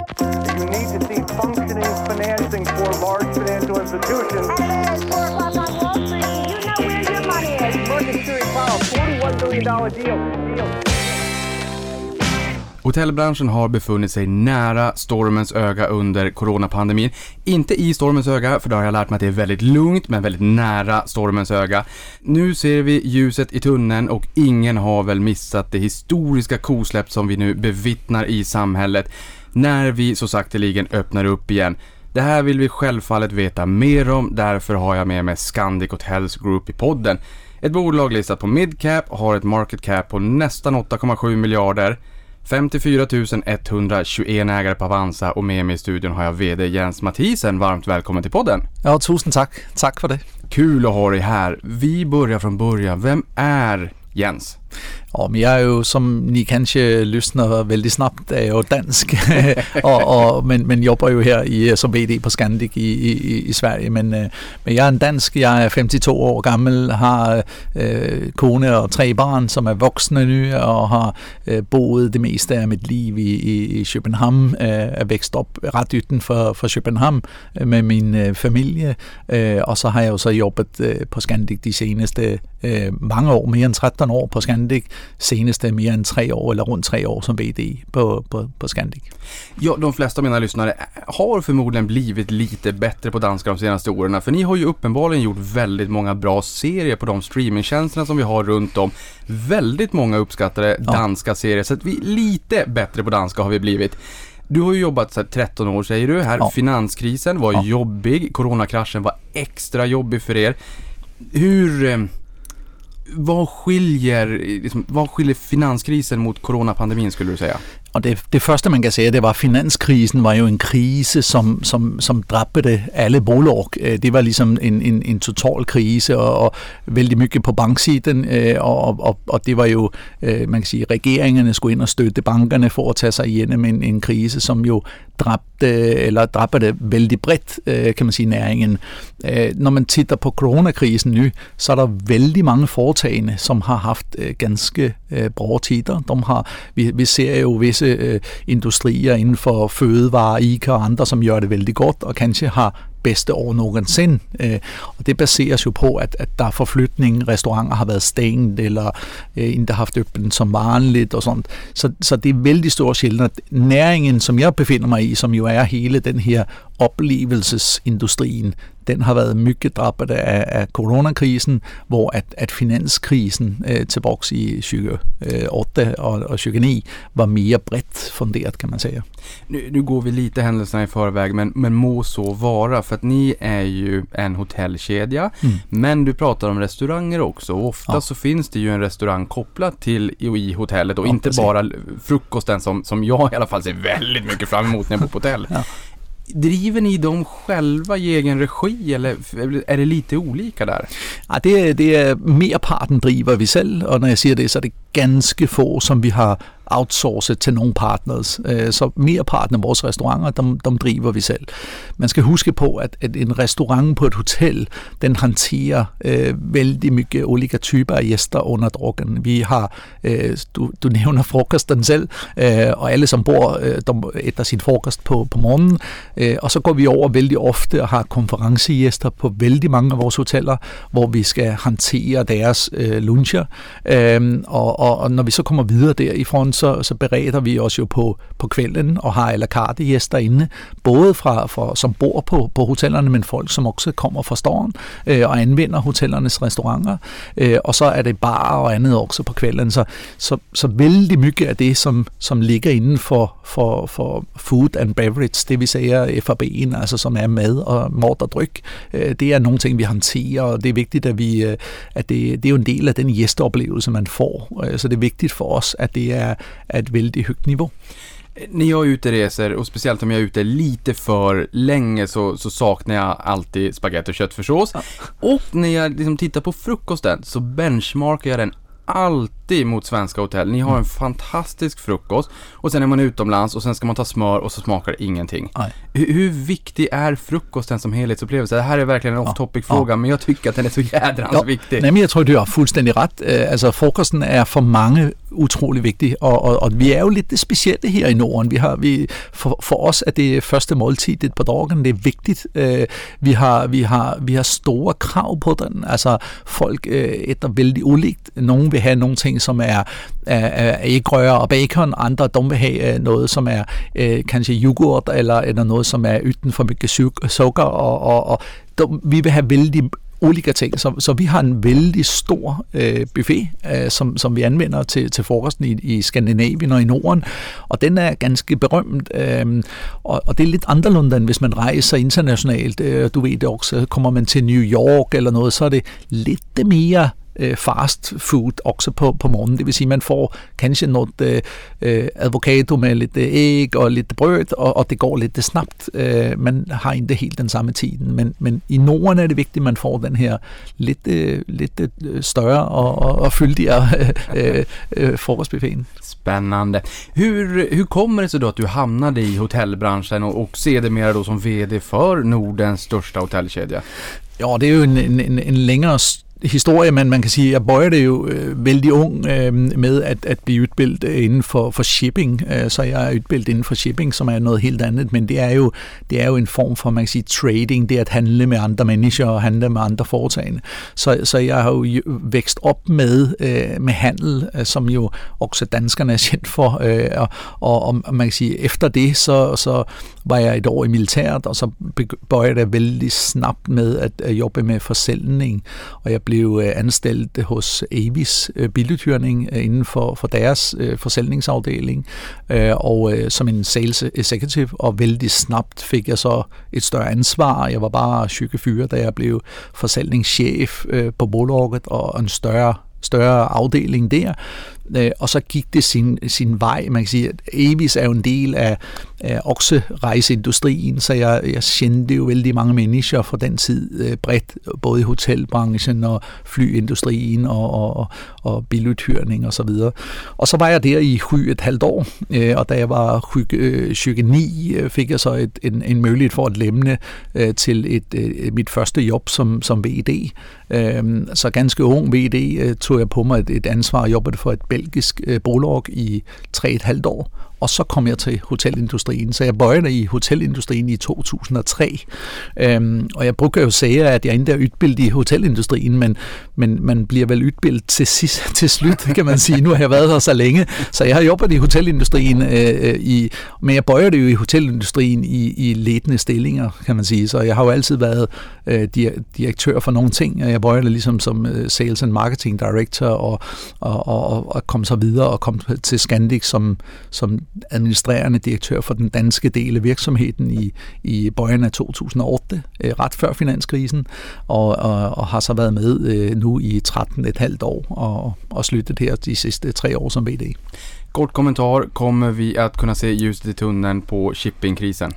You need to see functioning financing for large financial institutions. It's 4 o'clock on Wall Street. You know where your money is. Market Security Powell, $41 billion deal. deal. Hotellbranschen har befunnit sig nära stormens öga under coronapandemin. Inte i stormens öga, för då har jag lärt mig att det är väldigt lugnt, men väldigt nära stormens öga. Nu ser vi ljuset i tunneln och ingen har väl missat det historiska kosläpp som vi nu bevittnar i samhället när vi så sakteligen öppnar upp igen. Det här vill vi självfallet veta mer om, därför har jag med mig Scandic Hotels Group i podden. Ett bolag listat på midcap har ett market cap på nästan 8,7 miljarder. 54 121 ägare på Avanza och med mig i studion har jag VD Jens Mathisen. Varmt välkommen till podden. Ja, tusind tak. Tak for det. Kul att ha dig här. Vi börjar från början. Vem är Jens? Men jeg er jo, som ni kanskje lysner vældig snabt, er jo dansk, og, og, men, men jobber jo her i, som VD på Scandic i, i, i Sverige. Men, øh, men jeg er en dansk, jeg er 52 år gammel, har øh, kone og tre barn, som er voksne nu, og har øh, boet det meste af mit liv i, i, i København, øh, er vækst op ret ytten for, for København øh, med min øh, familie, øh, og så har jeg jo så jobbet øh, på Scandic de seneste øh, mange år, mere end 13 år på Scandic, seneste mere end tre år, eller rundt tre år som VD på, på, på Scandic. Ja, de flesta av mina lyssnare har förmodligen blivit lite bättre på danska de senaste åren. För ni har ju uppenbarligen gjort väldigt många bra serier på de streamingtjänsterna som vi har runt om. Väldigt många uppskattade Ja. danska serier, så att vi lite bättre på danska har vi blivit. Du har ju jobbat så här 13 år säger du här. Ja. Finanskrisen var Ja. jobbig, coronakraschen var extra jobbig för er. Hur... Vad skiljer, eh, liksom, vad skiljer finanskrisen mot coronapandemin skulle du säga? Og det, det første, man kan sige, det var, at finanskrisen var jo en krise, som, som, som dræbte alle bolag. Øh, det var ligesom en, en, en total krise, og, og vældig mye på banksiden, øh, og, og, og det var jo, øh, man kan sige, regeringerne skulle ind og støtte bankerne for at tage sig igennem en, en krise, som jo dræbte, eller dræbte vældig bredt, kan man sige, næringen. Når man titter på coronakrisen nu, så er der vældig mange foretagende, som har haft ganske øh, bra. De har, vi, vi ser jo visse øh, industrier inden for fødevare, ICA og andre, som gør det vældig godt, og kanskje har bedste år nogensinde. Øh, og det baseres jo på, at, at der er forflytning, restauranter har været stængt, eller øh, en, der har haft åbent som vanligt og sådan. Så, så det er vældig stor sjældent. Næringen, som jeg befinder mig i, som jo er hele den her oplevelsesindustrien, den har været mycket drabbet af, af coronakrisen, hvor at, at finanskrisen øh, tilbage i 2008 og, og 2009 var mere bredt funderet, kan man sige. Nu, nu går vi lite händelserna i förväg, men, men må så vara. För att ni är ju en hotellkedja, Mm. men du pratar om restauranger också. Och ofta Ja. så finns det ju en restaurang kopplad till i, i hotellet och Ja, inte precis. bara frukosten som, som jag i alla fall ser väldigt mycket fram emot när jag bor på hotell. Ja. Driver ni dem själva i egen regi eller är det lite olika där? Ja, det, det är merparten driver vi selv, og når jeg siger det, så er det ganske få, som vi har outsource til nogle partners. Øh, Så merparten af vores restauranter, dem, dem driver vi selv. Man skal huske på, at, at en restaurant på et hotel, den håndterer øh, vældig mycket olika typer af gæster under drukken. Vi har, øh, du, du nævner frokosten selv, øh, og alle som bor, øh, de sin frokost på, på morgenen, øh, og så går vi over vældig ofte og har konferencegæster på vældig mange af vores hoteller, hvor vi skal håndtere deres øh, luncher. øh, og, og, og når vi så kommer videre der i front, så, så bereder vi os jo på, på kvælden og har à la carte gæster inde, både fra, fra som bor på, på hotellerne, men folk, som også kommer fra storen øh, og anvender hotellernes restauranter. Øh, og så er det bar og andet også på kvælden. Så, så, så vældig mycket af det, som, som ligger inden for, for, for food and beverage, det vi siger FAB'en, altså som er mad og mord og dryk, øh, det er nogle ting, vi håndterer, og det er vigtigt, at vi, øh, at det, det er jo en del af den gæsteoplevelse, man får. Øh, Så det er vigtigt for os, at det er er et vældig højt niveau. När jag är ute och reser och speciellt om jag är ute lite för länge så, så saknar jag alltid spagetti och köttfärssås. Och när jag liksom tittar på frukosten så benchmarkar jag den alltid mot svenska hotell. Ni har en fantastisk frukost och sen är man utomlands och sen ska man ta smör och så smakar det ingenting. Hur, hur viktig är frukosten som helhetsupplevelse? Det här är verkligen en off-topic fråga, men jag tycker att den är så jädrans Jo, viktig. Nej, men jeg tror, du har fuldstændig ret. Øh, Altså, frokosten er for mange utrolig vigtigt, og, og, og vi er jo lidt det specielle her i Norden. Vi har, vi, for, for os er det første måltid det på dagen, det er vigtigt. Øh, vi, har, vi, har, vi har store krav på den. Altså folk øh, etter vældig ulikt. Nogle vil have nogle ting, som er, er, er ægrør og bacon, andre de vil have øh, noget, som er øh, kanskje yoghurt, eller, eller noget, som er uten for mye sukker, og, og, og de, vi vil have vældig olika ting. Så, så vi har en vældig stor øh, buffet, øh, som, som vi anvender til, til frokosten i, i Skandinavien og i Norden, og den er ganske berømt, øh, og, og det er lidt anderledes end hvis man rejser internationalt. Øh, du ved det også, øh, kommer man til New York eller noget, så er det lidt mere øh, fast food også på, på morgenen. Det vil sige, man får kanskje noget øh, avocado med lidt øh, æg og lidt brød, og, og det går lidt snabbt. Øh, man har ikke helt den samme tiden, men, men i Norden er det vigtigt, at man får den her lidt, øh, lidt øh, større og, og, og fyldigere øh, øh, frokostbuffeten. Spännande. Hur, hur kommer det sig då att du hamnade i hotellbranschen och, och sedermera då som VD för Nordens största hotellkedja? Ja, det er jo en, en, en længere historie, men man kan sige, at jeg bøjer det jo øh, vældig ung øh, med at, at blive udbildt øh, inden for, for shipping. Øh, så jeg er udbildt inden for shipping, som er noget helt andet, men det er jo, det er jo en form for, man kan sige, trading, det er at handle med andre mennesker og handle med andre foretagende. Så, så jeg har jo vækst op med, øh, med handel, øh, som jo også danskerne er kendt for, øh, og, og, og man kan sige, efter det, så, så var jeg et år i militæret, og så bøjer jeg vældig snabt med at jobbe med forsælgning, og jeg blev øh, anstillet hos Avis øh, Billedhyrning øh, inden for, for deres øh, forsælgningsafdeling, og som en sales executive, og vældig snabbt fik jeg så et større ansvar. Jeg var bare 24, da jeg blev forsælgningschef på bolaget, og en større større afdeling der, Øh, og så gik det sin, sin vej. Man kan sige, at Avis er jo en del af, af rejseindustrien, så jeg, jeg kendte jo vældig mange mennesker fra den tid øh, bredt, både i hotelbranchen og flyindustrien og, og, og biluthyrning og så videre. Og så var jeg der i hy et halvt år, øh, og da jeg var 29, øh, øh, fik jeg så et, en, en mulighed for at lemne øh, til et, øh, mit første job som, som VD. Så ganske ung VD tog jeg på mig et, et ansvar og jobbede for et belgisk øh, brolog i 3,5 år, og så kom jeg til hotelindustrien. Så jeg bøjede i hotelindustrien i 2003. Øhm, og jeg bruger jo sige, at jeg ikke er udbildet i hotelindustrien, men, men man bliver vel udbildet til, sidst, til slut, kan man sige. Nu har jeg været her så længe, så jeg har jobbet i hotelindustrien, øh, øh i, men jeg bøjer det jo i hotelindustrien i, i ledende stillinger, kan man sige. Så jeg har jo altid været øh, direktør for nogle ting, og jeg bøjer det ligesom som øh, Sales and Marketing Director, og, og, og, og kom så videre og kom til Scandic som, som administrerende direktør for den danske del af virksomheden i, i bøjen af 2008, øh, ret før finanskrisen, og, og, og har så været med øh, nu i 13 et halvt år og, og sluttet her de sidste tre år som VD. Kort kommentar, kommer vi att kunna se ljuset i tunneln på shippingkrisen?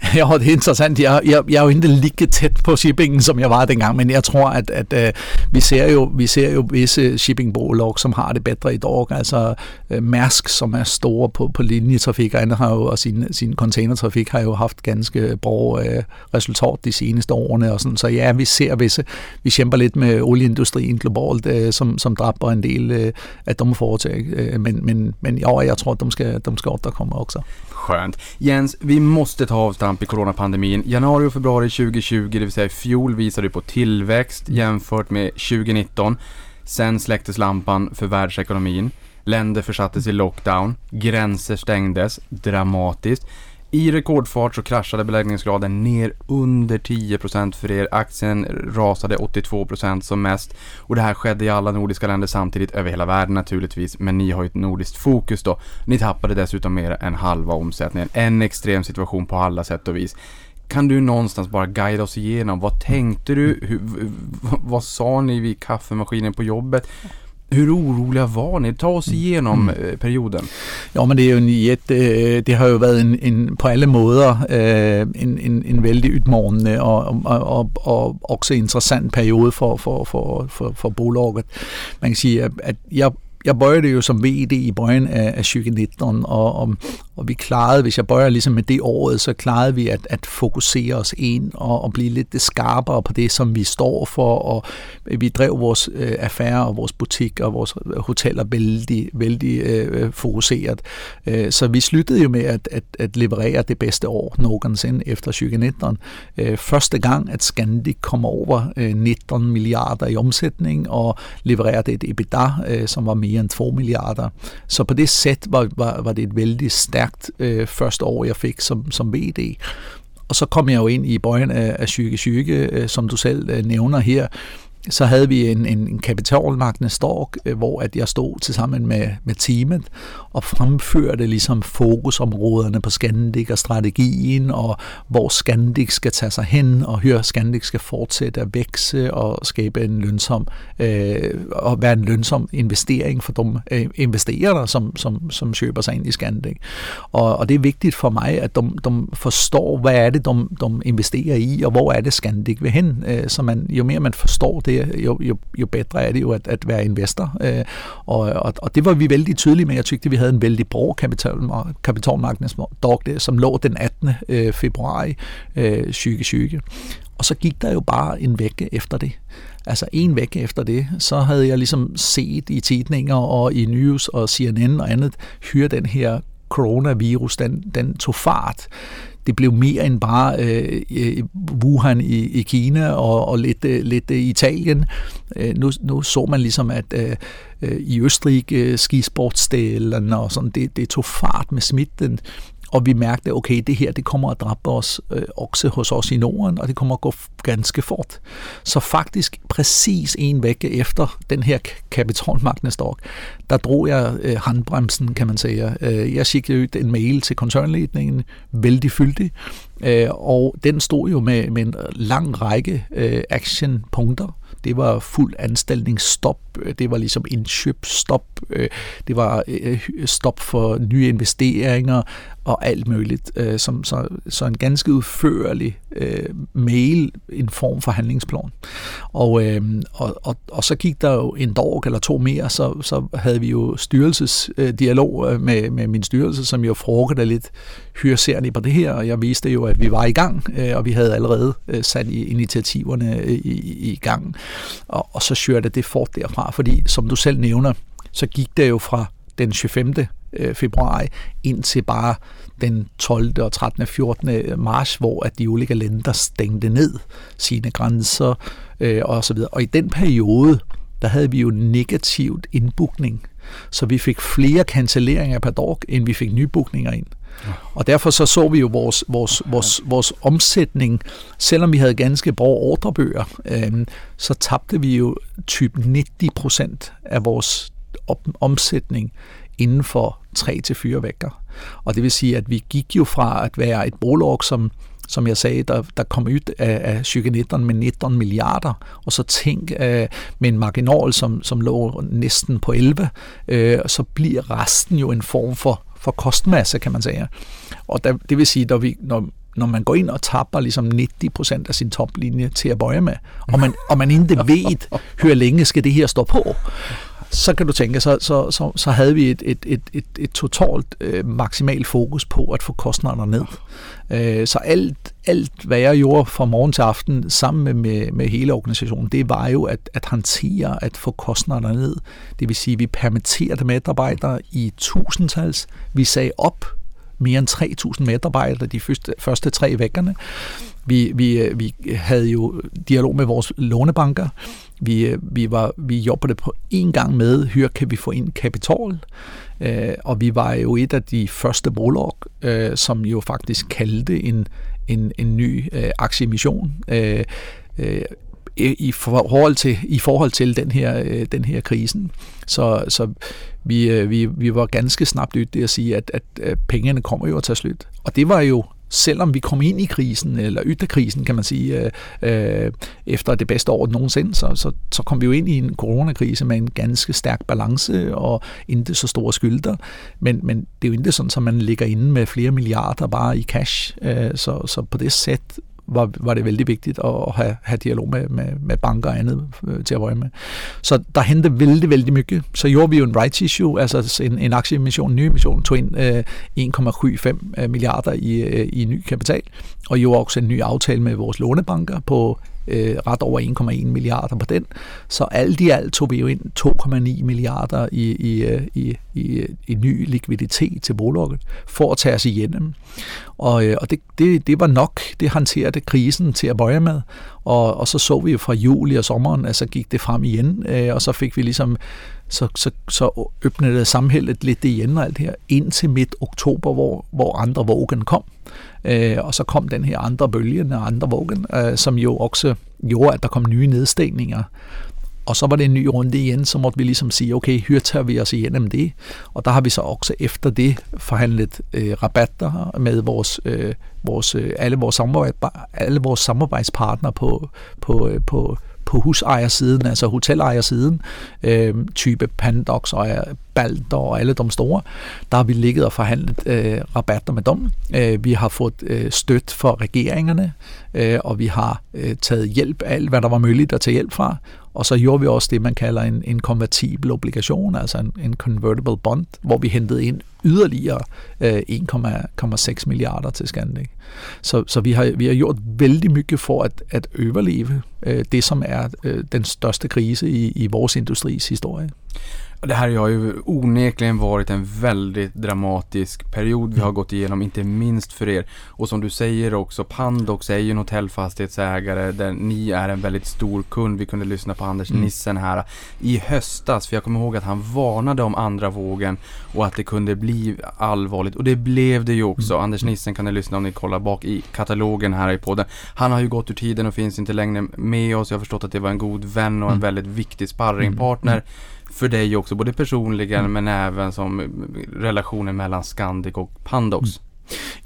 Ja, det er interessant. Jeg, jeg, jeg er jo ikke lige tæt på shippingen, som jeg var dengang, men jeg tror, at, at uh, vi, ser jo, vi ser jo visse shippingbolag, som har det bedre i dag. Altså øh, Mærsk, som er store på, på linjetrafik, og, har jo, og sin, sin containertrafik har jo haft ganske bra øh, resultat de seneste årene. Og sådan. Så ja, vi ser visse, vi kæmper lidt med olieindustrien globalt, øh, som, som dræber en del øh, af de foretag, Øh, men, men, men ja, jag tror att de ska, de ska återkomma också. Skönt. Jens, vi måste ta avstamp i coronapandemin. Januari och februari 2020, det vill säga i fjol, visade på tillväxt jämfört med 2019. Sen släcktes lampan för världsekonomin. Länder försattes i lockdown. Gränser stängdes dramatiskt. I rekordfart så kraschade beläggningsgraden ner under 10% för er. Aktien rasade 82% som mest. Och det här skedde i alla nordiska länder samtidigt, över hela världen naturligtvis. Men ni har ju ett nordiskt fokus då. Ni tappade dessutom mer än halva omsättningen. En extrem situation på alla sätt och vis. Kan du någonstans bara guida oss igenom, vad tänkte du? Hur, vad sa ni vid kaffemaskinen på jobbet? Hur oroliga var ni? Ta oss mm. igenom mm. perioden. Ja, men det er jo en jätte, øh, det har jo været en, en på alle måder øh, en, en, en vældig udmorgende og, og, og, og også interessant periode for, for, for, for, for bolaget. Man kan sige, at jeg jeg bøjede jo som VD i bøjen af, af 2019, og, og, og vi klarede, hvis jeg bøjer ligesom med det året, så klarede vi at, at fokusere os ind og, og blive lidt skarpere på det, som vi står for, og vi drev vores øh, affærer og vores butik og vores hoteller vældig, vældig øh, fokuseret. Øh, så vi sluttede jo med at, at, at leverere det bedste år nogensinde efter 2019. Øh, første gang, at Scandic kommer over øh, 19 milliarder i omsætning og levererede et EBITDA, øh, som var mere end 2 milliarder. Så på det sæt var, var, var det et vældig stærkt øh, første år, jeg fik som, som VD. Og så kom jeg jo ind i bøjen af, af syge syge, øh, som du selv øh, nævner her, så havde vi en, en, en kapitalmarkedstork, øh, hvor at jeg stod til sammen med, med teamet og fremførte ligesom fokusområderne på Scandic og strategien, og hvor Scandic skal tage sig hen, og høre Scandic skal fortsætte at vækse og skabe en lønsom, øh, og være en lønsom investering for de øh, investerere, som, som, som køber sig ind i Scandic. Og, og det er vigtigt for mig, at de, de forstår, hvad er det, de, de investerer i, og hvor er det Scandic vil hen. Øh, så man, jo mere man forstår det, det, jo, jo, jo bedre er det jo at, at være investor. Øh, og, og, og det var vi vældig tydelige med. Jeg tykte, at vi havde en vældig bra kapital, kapitalmarkedsdag, øh, som lå den 18. Øh, februar øh, 2020. Og så gik der jo bare en vække efter det. Altså en væk efter det, så havde jeg ligesom set i tidninger og i news og CNN og andet, hyre den her coronavirus, den, den tog fart det blev mere end bare øh, øh, Wuhan i, i Kina og, og lidt, øh, lidt øh, Italien. Øh, nu, nu så man ligesom, at øh, øh i Østrig øh, skisportsdelen og sådan, det, det tog fart med smitten og vi mærkte, okay, det her det kommer at dræbe os øh, okse hos os i Norden, og det kommer at gå ganske fort. Så faktisk præcis en vække efter den her kapitalmarkedsdag, der drog jeg øh, handbremsen, kan man sige. Øh, jeg skikkede ud en mail til koncernledningen, vældig fyldig, øh, og den stod jo med, med en lang række øh, actionpunkter, det var fuld anstaltningsstop, øh, det var ligesom indkøbsstop, øh, det var øh, stop for nye investeringer og alt muligt. Øh, som, så, så en ganske udførlig øh, mail, en form for handlingsplan. Og, øh, og, og, og så gik der jo en dag eller to mere, så, så havde vi jo styrelsesdialog øh, med, med min styrelse, som jo frugtede lidt, hyre på det her, og jeg viste jo, at vi var i gang, og vi havde allerede sat initiativerne i, i gang og, og så kørte det fort derfra, fordi som du selv nævner, så gik det jo fra den 25. Øh, februar ind til bare den 12. og 13. og 14. marts, hvor at de ulike lande stængte ned sine grænser øh, og så videre. Og i den periode, der havde vi jo negativt indbookning, så vi fik flere cancelleringer per dag, end vi fik nybookninger ind. Og derfor så så vi jo vores, vores, vores, vores omsætning, selvom vi havde ganske bra ordrebøger, øh, så tabte vi jo typ 90 procent af vores omsætning inden for 3 til fire vækker. Og det vil sige, at vi gik jo fra at være et bolag, som som jeg sagde, der, der kom ud af, af 2019 med 19 milliarder, og så tænk øh, med en marginal, som, som lå næsten på 11, øh, så bliver resten jo en form for for kostmasse, kan man sige. Og der, det vil sige, når, vi, når, når man går ind og tapper ligesom 90% af sin toplinje til at bøje med, og man, og man ikke ved, hvor længe skal det her stå på, så kan du tænke, så, så, så, så havde vi et, et, et, et, et totalt øh, maksimalt fokus på at få kostnaderne ned. Øh, så alt, alt, hvad jeg gjorde fra morgen til aften sammen med, med, med hele organisationen, det var jo at, at håndtere at få kostnaderne ned. Det vil sige, at vi permitterede medarbejdere i tusindtals. Vi sagde op mere end 3.000 medarbejdere de første, første tre vækkerne. Vi, vi, øh, vi havde jo dialog med vores lånebanker. Vi, øh, vi, var, vi jobbede på en gang med, hør, kan vi få ind kapital? Øh, og vi var jo et af de første bolag, øh, som jo faktisk kaldte en, en, en ny øh, aktieemission. Øh, øh, i forhold til i forhold til den her øh, den her krisen. Så så vi øh, vi vi var ganske snabt ud det at sige at at øh, pengene kommer jo at tage slut. Og det var jo selvom vi kom ind i krisen, eller ytterkrisen, kan man sige, øh, øh, efter det bedste år nogensinde, så, så, så kom vi jo ind i en coronakrise med en ganske stærk balance og ikke så store skylder. Men, men det er jo ikke sådan, at man ligger inde med flere milliarder bare i cash. Øh, så, så på det sæt var, var det vældig vigtigt at have, have dialog med, med, med banker og andet øh, til at være med. Så der hentede vældig, vældig mye. Så gjorde vi jo en rights issue, altså en, en aktieemission, en ny emission, tog ind øh, 1,75 øh, milliarder i, øh, i ny kapital, og gjorde også en ny aftale med vores lånebanker på øh, ret over 1,1 milliarder på den. Så alt i alt tog vi jo ind 2,9 milliarder i, i, øh, i, i, i ny likviditet til bolaget for at tage os igennem. Og, øh, og det, det, det var nok, det håndterede krisen til at bøje med. Og, og så så vi jo fra juli og sommeren, altså gik det frem igen, øh, og så fik vi ligesom så, så, så åbnede samhældet lidt igen og alt det her, indtil midt oktober, hvor, hvor andre vågen kom. Øh, og så kom den her andre bølge, den andre vågen, øh, som jo også gjorde, at der kom nye nedstigninger. Og så var det en ny runde igen, så måtte vi ligesom sige, okay, her tager vi os igennem det. Og der har vi så også efter det forhandlet øh, rabatter med vores, øh, vores, øh, alle, vores samarbejde, alle vores samarbejdspartnere på, på, øh, på, på husejersiden, altså hotelejersiden, øh, type Pandox og øh, Balder og alle de store, der har vi ligget og forhandlet øh, rabatter med dem. Øh, vi har fået øh, støt for regeringerne, øh, og vi har øh, taget hjælp af alt, hvad der var muligt at tage hjælp fra. Og så gjorde vi også det, man kalder en, en konvertibel obligation, altså en, en convertible bond, hvor vi hentede ind yderligere øh, 1,6 milliarder til Scandic. Så, så vi, har, vi har gjort vældig meget for at, at overleve øh, det, som er øh, den største krise i, i vores industris historie. Det här har ju onekligen varit en väldigt dramatisk period vi har gått igenom, inte minst för er. Och som du säger också, Pandox är ju en hotellfastighetsägare där ni är en väldigt stor kund. Vi kunde lyssna på Anders mm. Nissen här i höstas, för jag kommer ihåg att han varnade om andra vågen och att det kunde bli allvarligt. Och det blev det ju också. Mm. Anders Nissen kan ni lyssna om ni kollar bak i katalogen här i podden. Han har ju gått ur tiden och finns inte längre med oss. Jag har förstått att det var en god vän och en mm. väldigt viktig sparringpartner. Mm för dig också, både personligen mm. men även som relationen mellan Scandic och Pandox? Mm.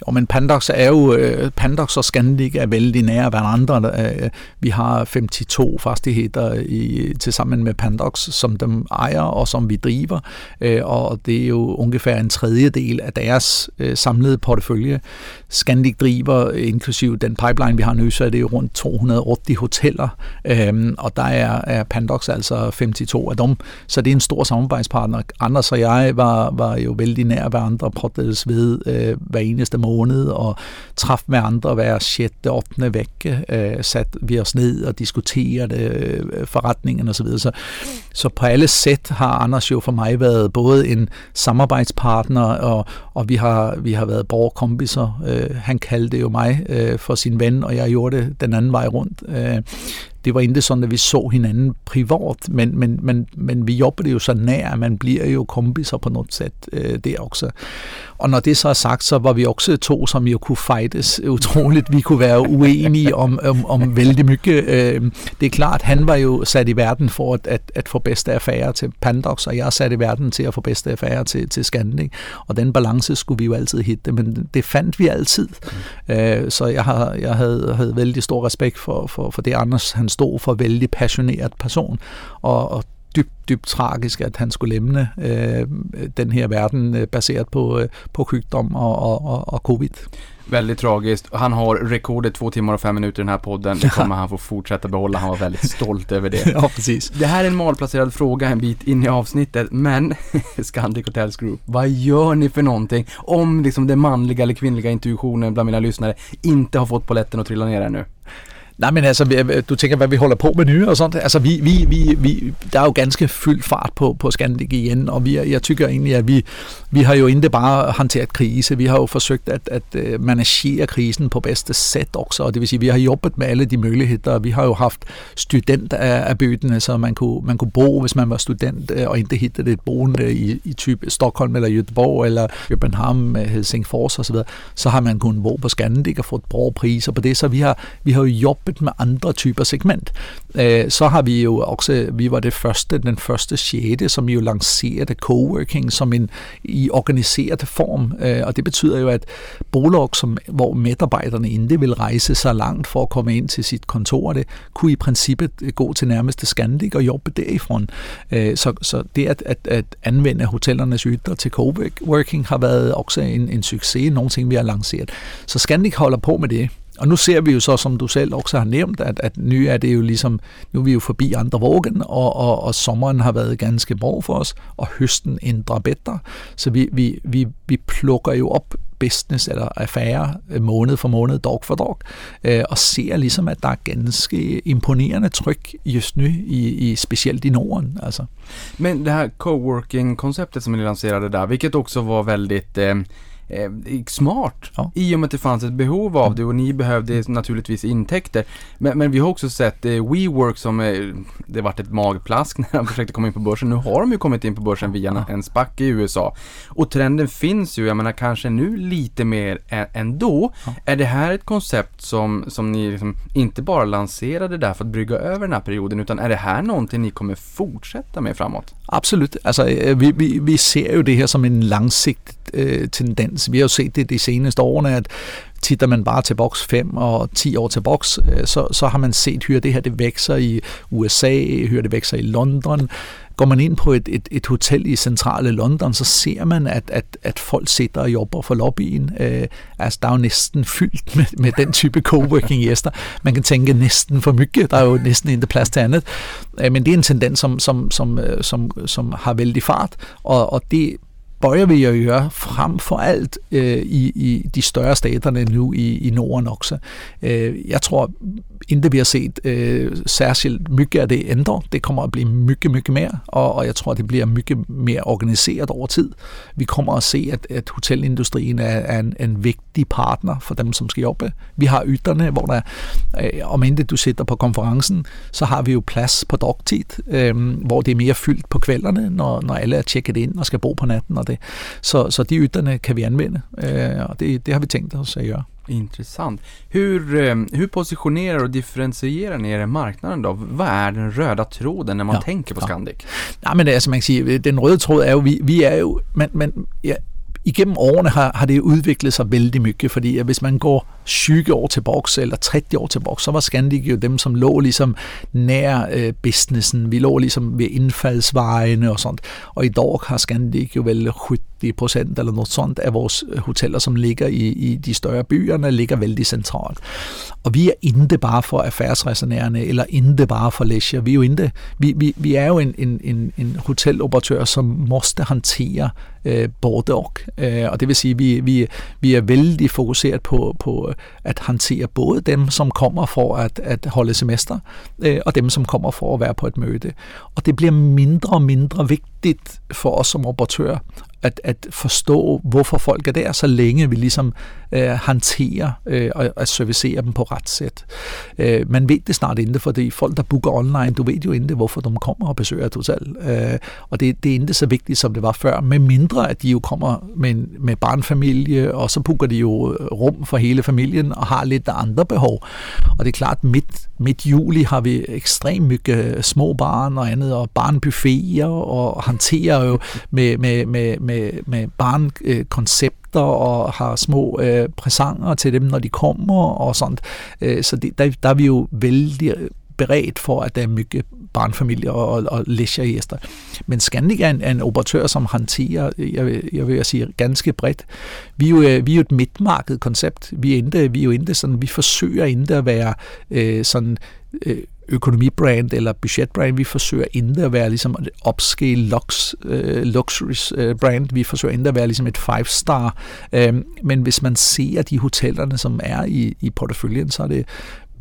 Jo, men Pandox er jo, øh, Pandox og Scandic er vældig nære hverandre. Øh, vi har 52 fastigheder i, tilsammen med Pandox, som dem ejer og som vi driver, øh, og det er jo ungefær en tredjedel af deres samlede portefølje. Scandic driver, inklusiv den pipeline, vi har nu, så er det jo rundt 280 hoteller, og der er, er Pandox altså 52 af dem, så det er en stor samarbejdspartner. Anders og jeg var, var jo vældig nær hverandre, prøvdes ved hver eneste måned og træffe med andre hver 6. 8. vække, øh, sat vi os ned og diskuterede øh, forretningen osv. Så, så, så på alle sæt har Anders jo for mig været både en samarbejdspartner, og, og vi, har, vi har været borgerkompiser. Øh, han kaldte jo mig øh, for sin ven, og jeg gjorde det den anden vej rundt. Øh, det var ikke sådan, at vi så hinanden privat, men, men, men, men vi jobbede jo så nær, at man bliver jo kompiser på noget sæt øh, der også. Og når det så er sagt, så var vi også to, som jo kunne fightes utroligt. Vi kunne være uenige om, om, om vældig mycket. Øh, det er klart, han var jo sat i verden for at, at, at få bedste affære til Pandox, og jeg er sat i verden til at få bedste affære til, til Scandic. Og den balance skulle vi jo altid hitte, men det fandt vi altid. Mm. Så jeg, har, jeg havde, havde vældig stor respekt for, for, for det, Anders han stod for, vældig passioneret person, og, og dybt, dybt tragisk, at han skulle lemne øh, den her verden øh, baseret på, øh, på sjukdom og, og, og, og covid. Väldigt tragiskt. Han har rekordet två timmar och fem minuter i den här podden. Det kommer han få fortsätta behålla. Han var väldigt stolt över det. ja, precis. Det här är en malplacerad fråga en bit in i avsnittet, men Scandic Hotels Group, vad gör ni för någonting om liksom den manliga eller kvinnliga intuitionen bland mina lyssnare inte har fått poletten att trilla ner ännu? Nej, men altså, du tænker, hvad vi holder på med nye og sådan. Altså, vi, vi, vi, vi, der er jo ganske fyldt fart på, på Scandic igen, og vi, jeg tykker egentlig, at vi, vi har jo ikke bare håndteret krise, vi har jo forsøgt at, at øh, managere krisen på bedste sæt også, og det vil sige, vi har jobbet med alle de muligheder. Vi har jo haft student af, af bødene, så man kunne, man kunne bo, hvis man var student, øh, og ikke hittede et boende i, i type Stockholm eller Göteborg eller København, øh, Helsingfors osv., så, så har man kunnet bo på Scandic og fået bra priser på det, så vi har, vi har jo jobbet jobbet med andre typer segment. Øh, så har vi jo også, vi var det første, den første sjette, som jo lancerede coworking som en i organiseret form, øh, og det betyder jo, at bolag, som, hvor medarbejderne ikke vil rejse så langt for at komme ind til sit kontor, det kunne i princippet øh, gå til nærmeste Scandic og jobbe derifrån. Øh, så, så det at, at, at anvende hotellernes ytter til coworking har været også en, en succes, nogle ting vi har lanceret. Så Scandic holder på med det, og nu ser vi jo så, som du selv også har nævnt, at, at nu er det jo ligesom, nu er vi jo forbi andre vågen, og, og, og sommeren har været ganske bra for os, og høsten ændrer bedre. Så vi, vi, vi, vi plukker jo op business eller affære øh, måned for måned, dog for dog, øh, og ser ligesom, at der er ganske imponerende tryk just nu, i, i specielt i Norden. Altså. Men det här coworking-konceptet som ni lanserade där, vilket också var väldigt eh, øh, eh, smart Ja. i och med att det fanns ett behov av det och ni behövde naturligtvis intäkter. Men, men vi har också sett eh, WeWork som eh, det varit ett magplask när de försökte komma in på börsen. Nu har de ju kommit in på börsen via en, en SPAC i USA. Och trenden finns ju, jag menar kanske nu lite mer ä- ändå. Är det här ett koncept som, som ni liksom inte bara lanserade där för att brygga över den här perioden utan är det här någonting ni kommer fortsätta med framåt? Absolut. Altså, øh, vi, vi, vi ser jo det her som en langsigtet øh, tendens. Vi har jo set det de seneste årene, at titter man bare til boks 5 og 10 år til boks, øh, så, så har man set, hyre det her det vækser i USA, hyre det vækser i London. Går man ind på et, et, et hotel i centrale London, så ser man, at, at, at folk sidder og jobber for lobbyen. Øh, altså, der er jo næsten fyldt med, med den type coworking gæster. Man kan tænke næsten for mygge. Der er jo næsten ikke plads til andet. Øh, men det er en tendens, som, som, som, øh, som, som har vældig fart, og, og det bøjer vi at gøre frem for alt øh, i, i de større staterne nu i, i Norden også. Øh, jeg tror, intet vi har set øh, særskilt mygge af det ændre. Det kommer at blive mygge, mygge mere, og, og jeg tror, det bliver mygge mere organiseret over tid. Vi kommer at se, at, at hotelindustrien er, er en, en vigtig partner for dem, som skal jobbe. Vi har ytterne, hvor der, øh, om inte du sitter på konferencen, så har vi jo plads på dagtid, øh, hvor det er mere fyldt på kvælderne, når, når alle er tjekket ind og skal bo på natten og det. Så, så de ytterne kan vi anvende, øh, og det, det har vi tænkt os at gøre. Intressant. Hur, eh, hur positionerar och differentierar ni er i marknaden då? Vad är den röda tråden när man Ja, tänker på ja. Scandic? Nej, men altså man kan sige, den røde tråd er jo, vi, vi er jo, men, men ja, igennem årene har, har det udviklet sig vældig mycket, fordi hvis man går 20 år tilbage, eller 30 år tilbage, så var Scandic jo dem, som lå ligesom nær øh, businessen. Vi lå ligesom ved indfaldsvejene og sådan. Og i dag har Scandic jo vel 70 procent eller noget sådan af vores øh, hoteller, som ligger i, i de større byerne, ligger vældig centralt. Og vi er ikke bare for affærsresonærerne, eller ikke bare for leisure. Vi er jo ikke, vi, vi, vi er jo en, en, en, en hoteloperatør, som måste håndtere øh, både og. Øh, og det vil sige, vi, vi, vi er vældig fokuseret på, på at håndtere både dem, som kommer for at, at holde semester, øh, og dem, som kommer for at være på et møde. Og det bliver mindre og mindre vigtigt for os som operatør at, at forstå, hvorfor folk er der, så længe vi ligesom øh, håndterer øh, og servicere dem på ret sæt. Øh, man ved det snart ikke, fordi folk, der booker online, du ved jo ikke, hvorfor de kommer og besøger et hotel. Øh, og det, det er ikke så vigtigt, som det var før, med mindre at de jo kommer med, en, med barnfamilie, og så booker de jo øh, rum for hele familien og har lidt andre behov. Og det er klart, midt, midt juli har vi ekstremt mye øh, små barn og andet, og barnbuffeter, og håndterer jo med, med, med, med, med gæster og har små øh, præsanger til dem, når de kommer og sådan. Øh, så det, der, der er vi jo vældig øh, beredt for, at der er mygge barnfamilier og, og, og læsjergæster. Men Scandic er en, er en operatør, som hanterer, øh, jeg, vil- jeg vil sige, ganske bredt. Vi er jo, øh, vi er jo et midtmarked koncept. Vi endte, vi er jo ikke sådan, vi forsøger ikke at være øh, sådan øh, økonomibrand eller budgetbrand. Vi forsøger ikke at være ligesom et upscale lux, øh, luxury øh, brand. Vi forsøger ikke at være ligesom et five star. Øh, men hvis man ser de hotellerne, som er i, i porteføljen, så er det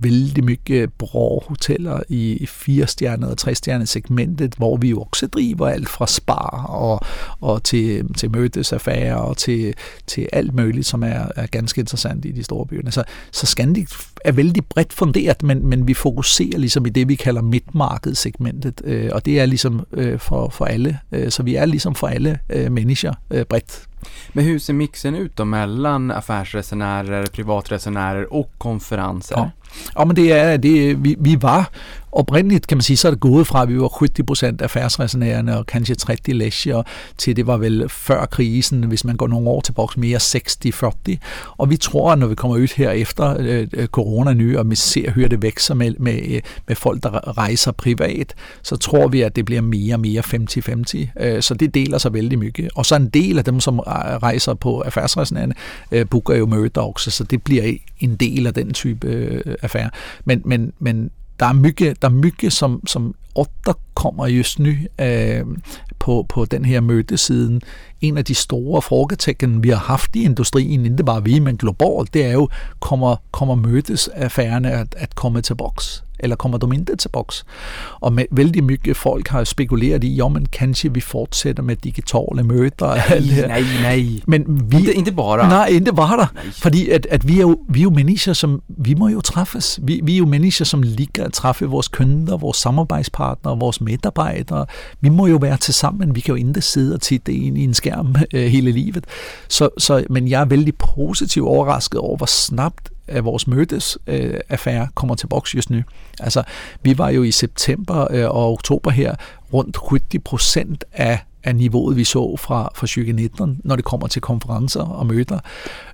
vældig mye bra hoteller i firestjernede og trestjernede segmentet, hvor vi jo også driver alt fra spa og, og til, til mødesaffærer og til, til alt muligt, som er, er ganske interessant i de store byer. Så, så Scandic er vældig bredt funderet, men, men vi fokuserer ligesom i det, vi kalder midtmarkedssegmentet, øh, og det er ligesom øh, for, for alle. Øh, så vi er ligesom for alle øh, mennesker øh, bredt. Men hur ser mixen ut då mellan affärsresenärer, privatresenärer och konferenser? Ja. Ja, men det är, det, vi, vi var oprindeligt kan man sige, så er det gået fra, at vi var 70 procent affærsresenærerne og kanskje 30 læsjer, til det var vel før krisen, hvis man går nogle år tilbage, mere 60-40. Og vi tror, at når vi kommer ud her efter øh, øh corona nu, og vi ser hører det vækser med, med, øh, med folk, der rejser privat, så tror vi, at det bliver mere og mere 50-50. Øh, så det deler sig vældig mye. Og så en del af dem, som rejser på affærsresenærerne, øh, booker jo møder også, så det bliver en del af den type øh, affære. Men, men, men der er mygge, der er mygge som, som kommer just nu øh, på, på den her mødesiden. En af de store frågetecken, vi har haft i industrien, ikke bare vi, men globalt, det er jo, kommer, kommer mødesaffærerne at, at komme til boks? Eller kommer de inte tillbaks? Och med, väldigt mycket folk har spekulerat i, ja men kanske vi fortsætter med digitala möten. Nej, nej, nej. Men vi, inte, inte bara. Nej, inte bara. Nej. Fordi at, at vi, er jo, vi er jo mennesker, som, vi må jo træffes. Vi, vi er jo mennesker, som ligger at træffe vores kunder, vores samarbejdspartnere, vores medarbejdere. Vi må jo være til sammen. Vi kan jo ikke sidde og titte ind i en skærm øh, hele livet. Så, så, men jeg er vældig positivt overrasket over, hvor snabbt af vores mødes øh, affære kommer til boks just nu. Altså, vi var jo i september øh, og oktober her rundt 70 procent af af niveauet, vi så fra, fra 2019, når det kommer til konferencer og møder.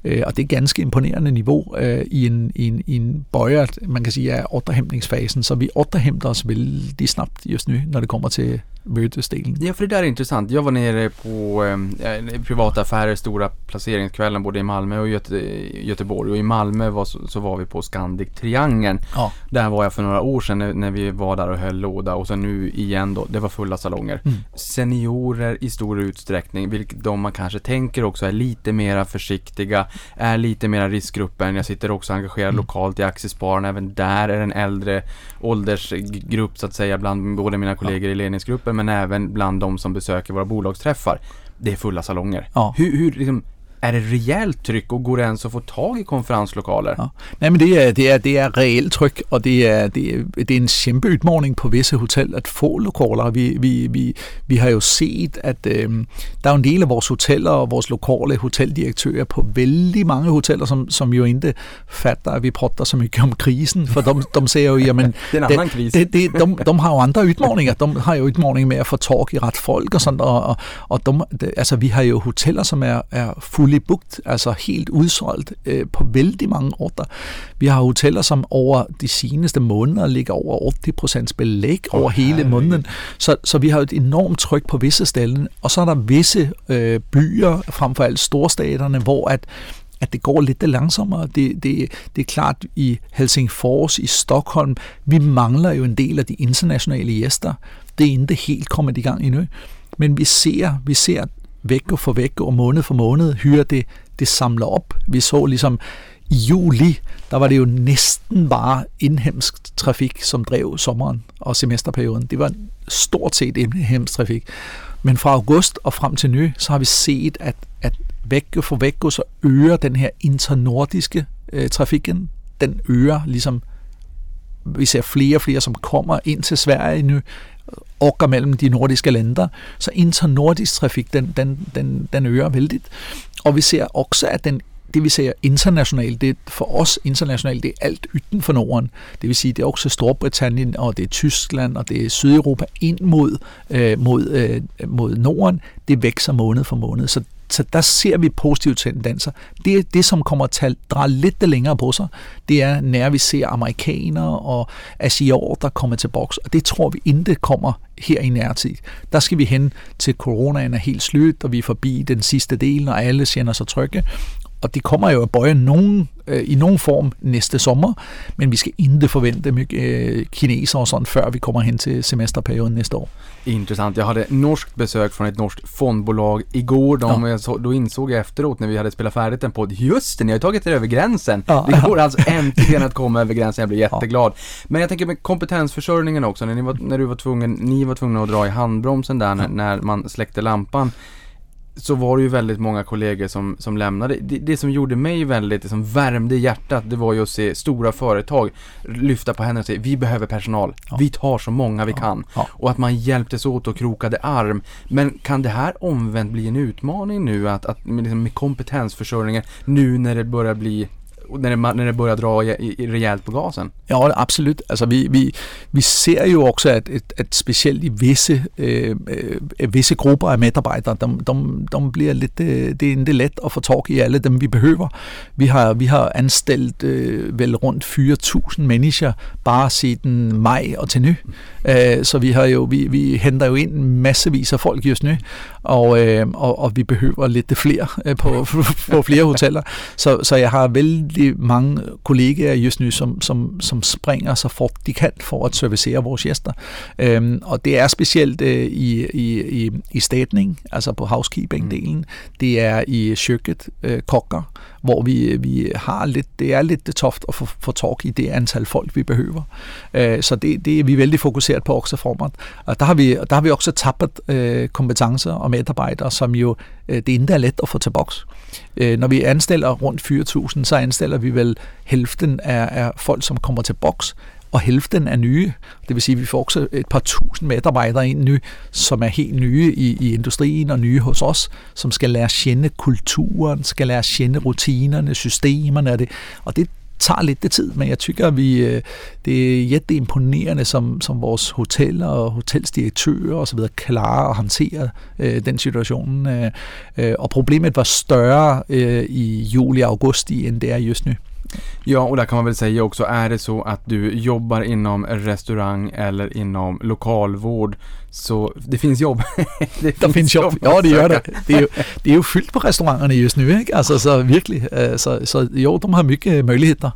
Øh, og det er ganske imponerende niveau øh, i en, i en, i en bøjer, man kan sige, af ordrehæmningsfasen. Så vi ordrehæmter os vældig snabbt just nu, når det kommer til mötesdelen. Ja, för det där är intressant. Jag var nere på eh, privata affärer, stora placeringskvällen både i Malmö och Göte, Göteborg. Och i Malmö var, så, så var vi på Scandic Triangeln. Ja. Där var jag för några år sedan när, när, vi var där och höll låda. Och så nu igen då, det var fulla salonger. Mm. Seniorer i stor utsträckning, vilket de man kanske tänker också är lite mera försiktiga, är lite mera riskgruppen. Jag sitter också engagerad mm. lokalt i Aktiespararna. Även där är en äldre åldersgrupp så att säga bland både mina kollegor ja. i ledningsgruppen men även bland de som besöker våra bolagsträffar. Det är fulla salonger. Ja. Hur, hur liksom, är det rejält tryck och går det ens att få tag i konferenslokaler? Ja. Nej, men det er, det er, det er reelt tryk, og det er, det er, det er en kæmpe udmordning på visse hotel at få lokaler. Vi, vi, vi, vi har jo set, at øh, der er en del af vores hoteller og vores lokale hoteldirektører på vældig mange hoteller, som, som jo ikke fatter, at vi prater så mycket om krisen, for de, de ser jo, jamen, det er en anden kris. Det, det, de, de har jo andre udfordringer. De har jo udfordringer med at få tag i ret folk og sådan, og, og, og de, det, altså, vi har jo hoteller, som er, er fully booked, altså helt udsolgt øh, på vældig mange orter. Vi har hoteller, som over de seneste måneder ligger over 80% belæg oh, over hele herlig. måneden. Så, så vi har et enormt tryk på visse steder, og så er der visse øh, byer, frem for alt storstaterne, hvor at at det går lidt langsommere. Det, det, det er klart i Helsingfors, i Stockholm, vi mangler jo en del af de internationale gæster. Det er ikke helt kommet i gang endnu. Men vi ser, vi ser væk for væk og måned for måned hyrer det, det samler op. Vi så ligesom i juli, der var det jo næsten bare indhemsk trafik, som drev sommeren og semesterperioden. Det var stort set indhemsk trafik. Men fra august og frem til nu, så har vi set, at, at væk for væk så øger den her internordiske øh, trafikken. Den øger ligesom vi ser flere og flere, som kommer ind til Sverige nu, orker mellem de nordiske lande, så internordisk trafik, den, den, den, den øger vældigt. Og vi ser også, at den det vi ser internationalt, det for os internationalt, det er alt ytten for Norden. Det vil sige, det er også Storbritannien, og det er Tyskland, og det er Sydeuropa ind mod, øh, mod, øh, mod Norden. Det vækser måned for måned. Så så der ser vi positive tendenser. Det, det som kommer til at dreje lidt det længere på sig, det er, når vi ser amerikanere og asiater, der kommer til boks, og det tror vi intet kommer her i nærtid. Der skal vi hen til coronaen er helt slut, og vi er forbi den sidste del, og alle sender sig trygge. Og det kommer jo at bøje nogen, øh, i nogen form næste sommer, men vi skal ikke forvente mycket øh, kineser og sådan, før vi kommer hen til semesterperioden næste år. Intressant. Jag hade norskt besök från ett norskt fondbolag igår. De, ja. så, då insåg jag efteråt när vi hade spelat färdigt en podd, just det, ni har tagit er över gränsen. Ja. Det går alltså äntligen att komma över gränsen, jag blir jätteglad. Ja. Men jag tänker med kompetensförsörjningen också, när, ni var, när du var tvungen, ni var tvungna att dra i handbromsen där när, när man släckte lampan så var det ju väldigt många kollegor som, som lämnade. Det, det som gjorde mig väldigt, det som värmde hjärtat, det var ju att se stora företag lyfta på händerna och säga vi behöver personal, ja. vi tar så många vi ja. kan. Ja. Och att man hjälptes åt och krokade arm. Men kan det här omvänt bli en utmaning nu att, att med, liksom, med kompetensförsörjningen nu när det börjar bli när det, när det börjar dra i, rejält på gasen? Ja, absolut. Altså, vi, vi, vi ser ju också att, att, att speciellt i vissa, øh, eh, eh, vissa grupper av medarbetare, de, de, de blir lite, eh, det är inte lätt att få tag i alla dem, vi behöver. Vi har, vi har anställt øh, väl runt 4.000 människor bara sedan maj och till nu. Eh, så vi har ju, vi, vi hämtar ju in massvis av folk just nu, og, øh, og, og vi behøver lidt flere øh, på, på flere hoteller. Så, så jeg har vældig mange kollegaer just nu, som, som, som springer så fort de kan for at servicere vores gæster. Øhm, og det er specielt øh, i, i, i, i statning, altså på housekeeping-delen. Det er i køkkenet, øh, kokker, hvor vi, vi har lidt, det er lidt toft at få, få tag i det antal folk, vi behøver. Øh, så det, det er vi vældig fokuseret på også format. Og der har vi, der har vi også tappet øh, kompetencer og medarbejdere, som jo øh, det ikke er let at få til boks. Øh, når vi anstiller rundt 4.000, så anstiller vi vel hælften af, af folk, som kommer til boks, og hælften er nye. Det vil sige, at vi får også et par tusind medarbejdere ind nu, som er helt nye i, i industrien og nye hos os, som skal lære at kende kulturen, skal lære at kende rutinerne, systemerne, og det, og det tager lidt det tid, men jeg tykker, at vi, øh, det er jætte imponerende, som, som vores hoteller og hotelsdirektører og så videre klarer at håndtere øh, den situation. Øh, øh, og problemet var større øh, i juli og august, end det er just nu. Ja, och där kan man väl säga också, är det så att du jobbar inom restaurang eller inom lokalvård, så det finns jobb. det finns, finns jobb. jobb. Ja, det gör det. Det är, ju, det är ju fyldt på restaurangerna just nu, ikke? Alltså, så virkelig. Så, så jo, de har mycket möjligheter.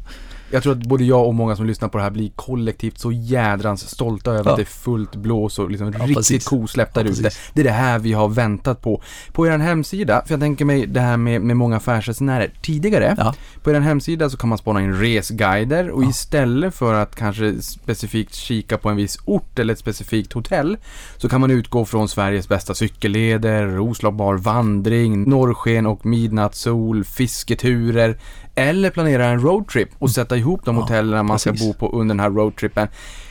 Jag tror att både jag och många som lyssnar på det här blir kollektivt så jädrans stolta över ja. att det är fullt blås och liksom ja, riktigt kosläpp där ja, ute. Det är det här vi har väntat på. På er hemsida, för jag tänker mig det här med, med många affärsresenärer tidigare. Ja. På er hemsida så kan man spana in resguider och istället för att kanske specifikt kika på en viss ort eller ett specifikt hotell så kan man utgå från Sveriges bästa cykelleder, Roslagbar vandring, norrsken och midnattssol, fisketurer, eller planera en roadtrip och sätta ihop de hotellen man ska bo på under den här roadtrippen.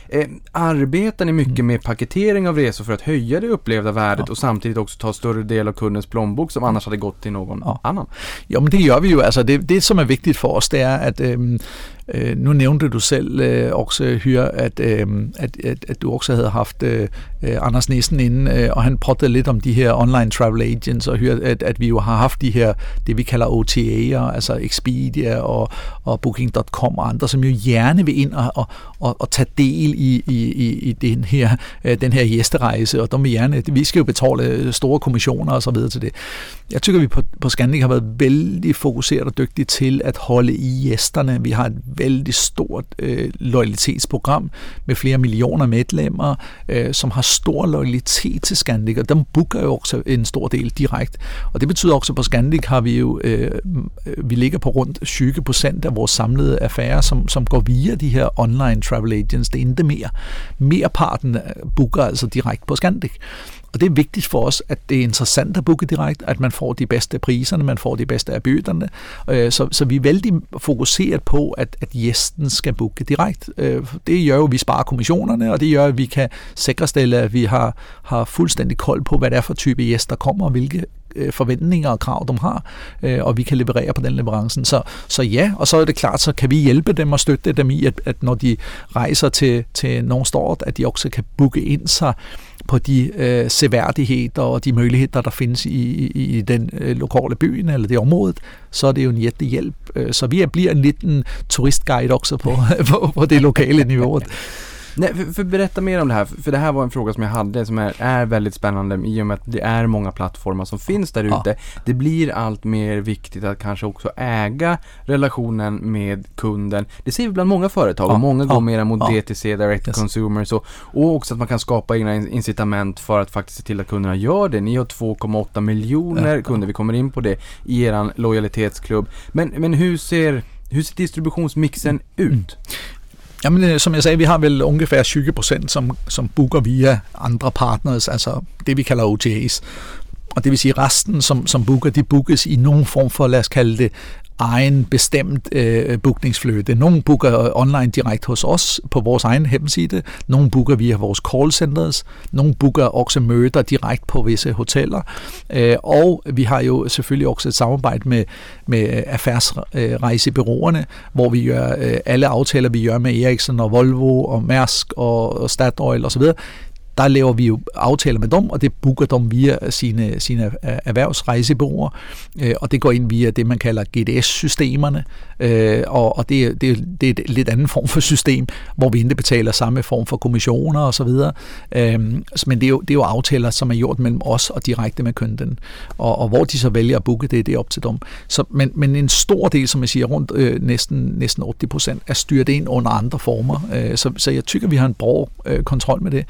Eh, arbetar ni mycket mm. med paketering av resor för att höja det upplevda värdet ja. och samtidigt också ta större del av kundens plånbok som annars hade gått till någon ja. annan? Ja, men det gör vi ju. Alltså det, det som är viktigt för oss, det är att ähm, Øh, nu nævnte du selv øh, også, Hyre, at, øh, at, at, at du også havde haft øh, øh Anders Nissen inde, øh, og han pratede lidt om de her online travel agents, og Hyre, at, at vi jo har haft de her, det vi kalder OTA'er, altså Expedia og, og Booking.com og andre, som jo gerne vil ind og, og, og, og tage del i, i, i den her, øh, den her gæsterejse, og de vil gerne, vi skal jo betale øh, store kommissioner og så videre til det. Jeg tykker, vi på, på Scandic har været vældig fokuseret og dygtige til at holde i gæsterne. Vi har et vældig stort øh, loyalitetsprogram med flere millioner medlemmer, øh, som har stor loyalitet til Scandic, og dem booker jo også en stor del direkte. Og det betyder også, at på Scandic har vi jo, øh, øh vi ligger på rundt 20 procent af vores samlede affærer, som, som går via de her online travel agents. Det er ikke mere. parten øh, booker altså direkte på Scandic. Og det er vigtigt for os, at det er interessant at booke direkte, at man får de bedste priserne, man får de bedste af bøderne. Øh, så, så vi er vældig fokuseret på, at, at gæsten skal booke direkte. Øh, det gør jo, at vi sparer kommissionerne, og det gør, at vi kan sikrestille, at vi har, har fuldstændig kold på, hvad det er for type gæster, der kommer, og hvilke øh, forventninger og krav, de har, øh, og vi kan leverere på den leverancen. Så, så ja, og så er det klart, så kan vi hjælpe dem og støtte dem i, at, at når de rejser til, til nogle stort, at de også kan booke ind sig på de øh, seværdigheder og de muligheder, der findes i, i, i den øh, lokale byen eller det område, så er det jo en hjælp. Øh, så vi bliver en liten turistguide også på, på, på det lokale niveau. Nej, för, för, berätta mer om det här, för det här var en fråga som jag hade som är, är väldigt spännande i och med att det är många plattformar som finns där ute. Ja. Det blir allt mer viktigt att kanske också äga relationen med kunden. Det ser vi bland många företag ja. och många går mer mot DTC, direct yes. consumer, så, och också att man kan skapa egna incitament för att faktiskt se till att kunderna gör det. Ni har 2,8 miljoner kunder, vi kommer in på det, i er lojalitetsklubb. Men, men hur ser hur ser distributionsmixen ut? Mm. Jamen, øh, som jeg sagde, vi har vel ungefær 20 procent, som, som booker via andre partners, altså det vi kalder OTAs. Og det vil sige, resten, som, som booker, de bookes i nogen form for, lad os kalde det, egen bestemt øh, bookningsfløde. Nogle booker online direkte hos os på vores egen hjemmeside, nogle booker via vores call centers, nogle booker også møder direkte på visse hoteller, øh, og vi har jo selvfølgelig også et samarbejde med, med øh, affærsrejsebyråerne, hvor vi gør øh, alle aftaler, vi gør med Ericsson og Volvo og Mærsk og, og Statoil osv., der laver vi jo aftaler med dem, og det booker dem via sine, sine øh, erhvervsrejsebureauer, øh, og det går ind via det, man kalder GDS-systemerne, øh, og, og det, det, det er et lidt anden form for system, hvor vi ikke betaler samme form for kommissioner osv., øh, men det er, jo, det er jo aftaler, som er gjort mellem os og direkte med kunden, og, og hvor de så vælger at booke det, det er op til dem. Så, men, men en stor del, som jeg siger, rundt øh, næsten, næsten 80 procent, er styret ind under andre former, øh, så, så jeg tykker, vi har en bra øh, kontrol med det.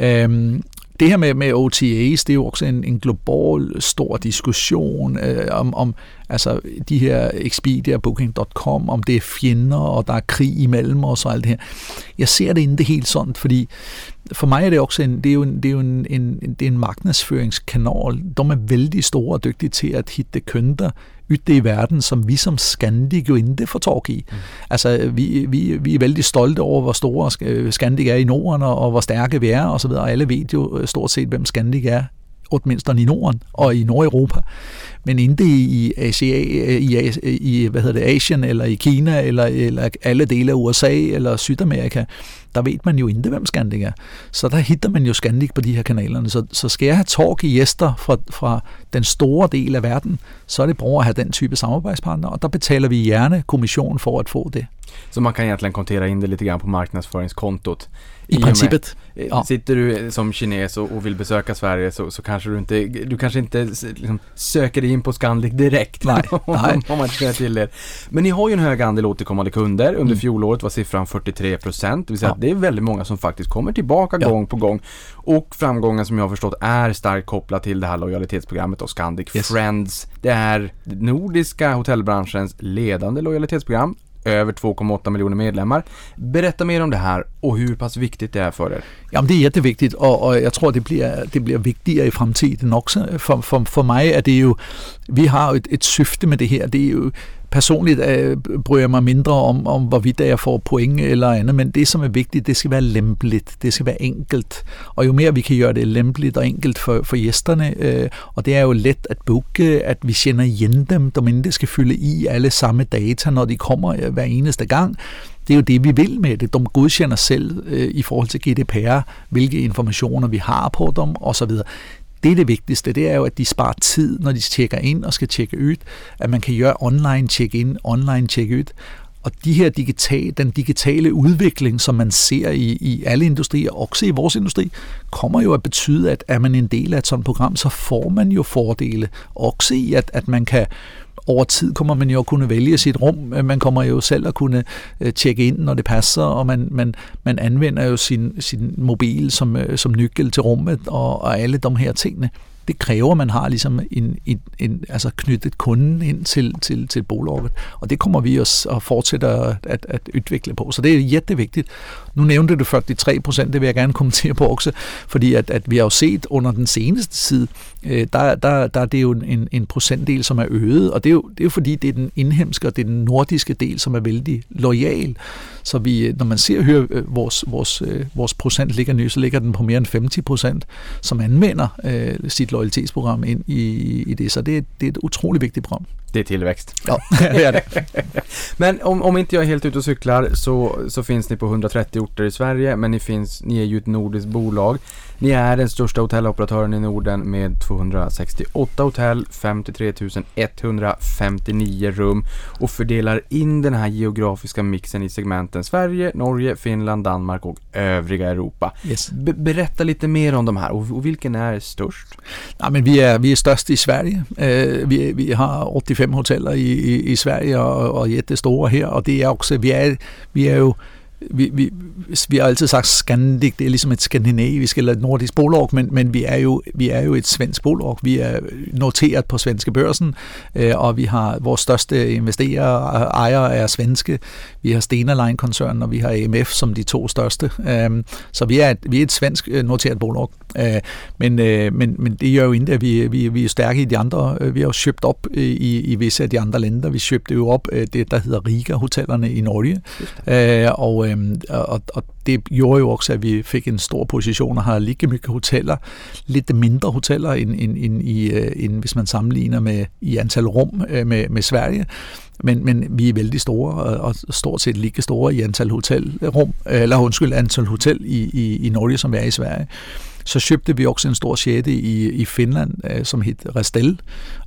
Øhm, det her med, med OTAs, det er jo også en, en global stor diskussion øh, om, om altså de her Expedia, Booking.com, om det er fjender, og der er krig imellem os og alt det her. Jeg ser det ikke helt sådan, fordi for mig er det også en, det er jo en, det er jo en, en, det er en marknadsføringskanal. De er vældig store og dygtige til at hitte kunder ytte i verden, som vi som Scandic jo ikke får tag i. Mm. Altså, vi, vi, vi er vældig stolte over, hvor store Scandic er i Norden, og hvor stærke vi er, og så videre. Og alle ved jo øh, stort set, hvem Scandic er, mindst i Norden og i Nordeuropa. Men ikke i, Asia, i, i hvad hedder det, Asien, eller i Kina, eller, eller alle dele af USA, eller Sydamerika, der ved man jo ikke, hvem Scandic er. Så der hitter man jo Scandic på de her kanalerne. Så, så skal jeg have talk i gæster fra, fra den store del af verden, så er det bra at have den type samarbejdspartner, og der betaler vi gerne kommission for at få det. Så man kan egentligen kontera in det lite grann på marknadsföringskontot? I, I princippet. Med, ja. Sitter du som kines och, och vill besöka Sverige så, så kanske du inte, du kanske inte liksom, söker dig in på Scandic direkt. Nej. om, om man inte till er. Men ni har ju en hög andel återkommande kunder. Under mm. fjolåret var siffran 43 procent. Det vill säga det är väldigt många som faktiskt kommer tillbaka ja. gång på gång. Och framgången som jag har förstått är starkt kopplad till det här lojalitetsprogrammet och Scandic yes. Friends. Det är nordiska hotellbranschens ledande lojalitetsprogram över 2,8 miljoner medlemmar. Berätta mer om det här och hur pass viktigt det är för er. Jamen det är jätteviktigt och, och jag tror det blir, det blir vigtigere i fremtiden också. För, för, för mig är det ju, vi har ett, ett syfte med det här. Det är ju Personligt øh, bryder jeg mig mindre om, om hvorvidt jeg får point eller andet, men det, som er vigtigt, det skal være lempeligt, det skal være enkelt. Og jo mere vi kan gøre det lempeligt og enkelt for, for gæsterne, øh, og det er jo let at booke, at vi kender igen dem, der mindre skal fylde i alle samme data, når de kommer øh, hver eneste gang. Det er jo det, vi vil med det. De godkender selv øh, i forhold til GDPR, hvilke informationer vi har på dem osv det er det vigtigste, det er jo, at de sparer tid, når de tjekker ind og skal tjekke ud, at man kan gøre online check-in, online check-ud, og de her digital, den digitale udvikling, som man ser i, i alle industrier, også i vores industri, kommer jo at betyde, at er man en del af et sådan program, så får man jo fordele. Også i, at, at man kan over tid kommer man jo at kunne vælge sit rum. Man kommer jo selv at kunne øh, tjekke ind, når det passer, og man, man, man anvender jo sin, sin mobil som, øh, som nyckel til rummet og, og alle de her tingene det kræver, at man har ligesom en, en, en, altså knyttet kunden ind til, til, til bolaget. Og det kommer vi også at fortsætte at, at, at udvikle på. Så det er jättevigtigt. Nu nævnte du 43 procent, det vil jeg gerne kommentere på også, fordi at, at vi har jo set under den seneste tid, øh, der, der, der er det jo en, en procentdel, som er øget, og det er, jo, det er jo fordi, det er den indhemske og det er den nordiske del, som er vældig lojal. Så vi, øh, når man ser hører øh, vores, vores, øh, vores procent ligger nu, så ligger den på mere end 50 procent, som anvender øh, sit lojalitetsprogram ind i, i det. Så det, det er et utrolig vigtigt program. Det är tillväxt. Ja, det är det. men om, om inte jag är helt ute och cyklar så, så finns ni på 130 orter i Sverige, men ni, finns, ni är ju ett nordiskt bolag. Ni är den största hotelloperatören i Norden med 268 hotell, 53 159 rum och fördelar in den här geografiska mixen i segmenten Sverige, Norge, Finland, Danmark och övriga Europa. Yes. Be berätta lite mer om de här och, och vilken är störst? Ja, men vi, är, vi är störst i Sverige. Uh, vi, vi har 85 hoteller i, i, i Sverige og, og jättestora her, og det er også, vi er, vi er jo vi, vi, vi har altid sagt Scandic, det er ligesom et skandinavisk eller et nordisk bolag, men, men vi, er jo, vi er jo et svensk bolag. Vi er noteret på svenske børsen, øh, og vi har vores største investorer ejere er svenske. Vi har Stenerline-koncernen, og vi har AMF som de to største. Øh, så vi er et, vi er et svensk øh, noteret bolag. Øh, men, øh, men, men det gør jo ikke, at vi, vi, vi er stærke i de andre. Øh, vi har jo købt op i, i visse af de andre lande. Vi købte jo op øh, det, der hedder Riga-hotellerne i Norge. Øh, og, øh, og, og det gjorde jo også, at vi fik en stor position og har lige mye hoteller. Lidt mindre hoteller, end, end, end, i, øh, end hvis man sammenligner med i antal rum øh, med, med Sverige. Men, men vi er vældig store, og stort set lige store i antal hotelrum, eller undskyld, antal hotel i, i, i Norge, som er i Sverige. Så købte vi også en stor sjette i, i Finland, øh, som hed Restel,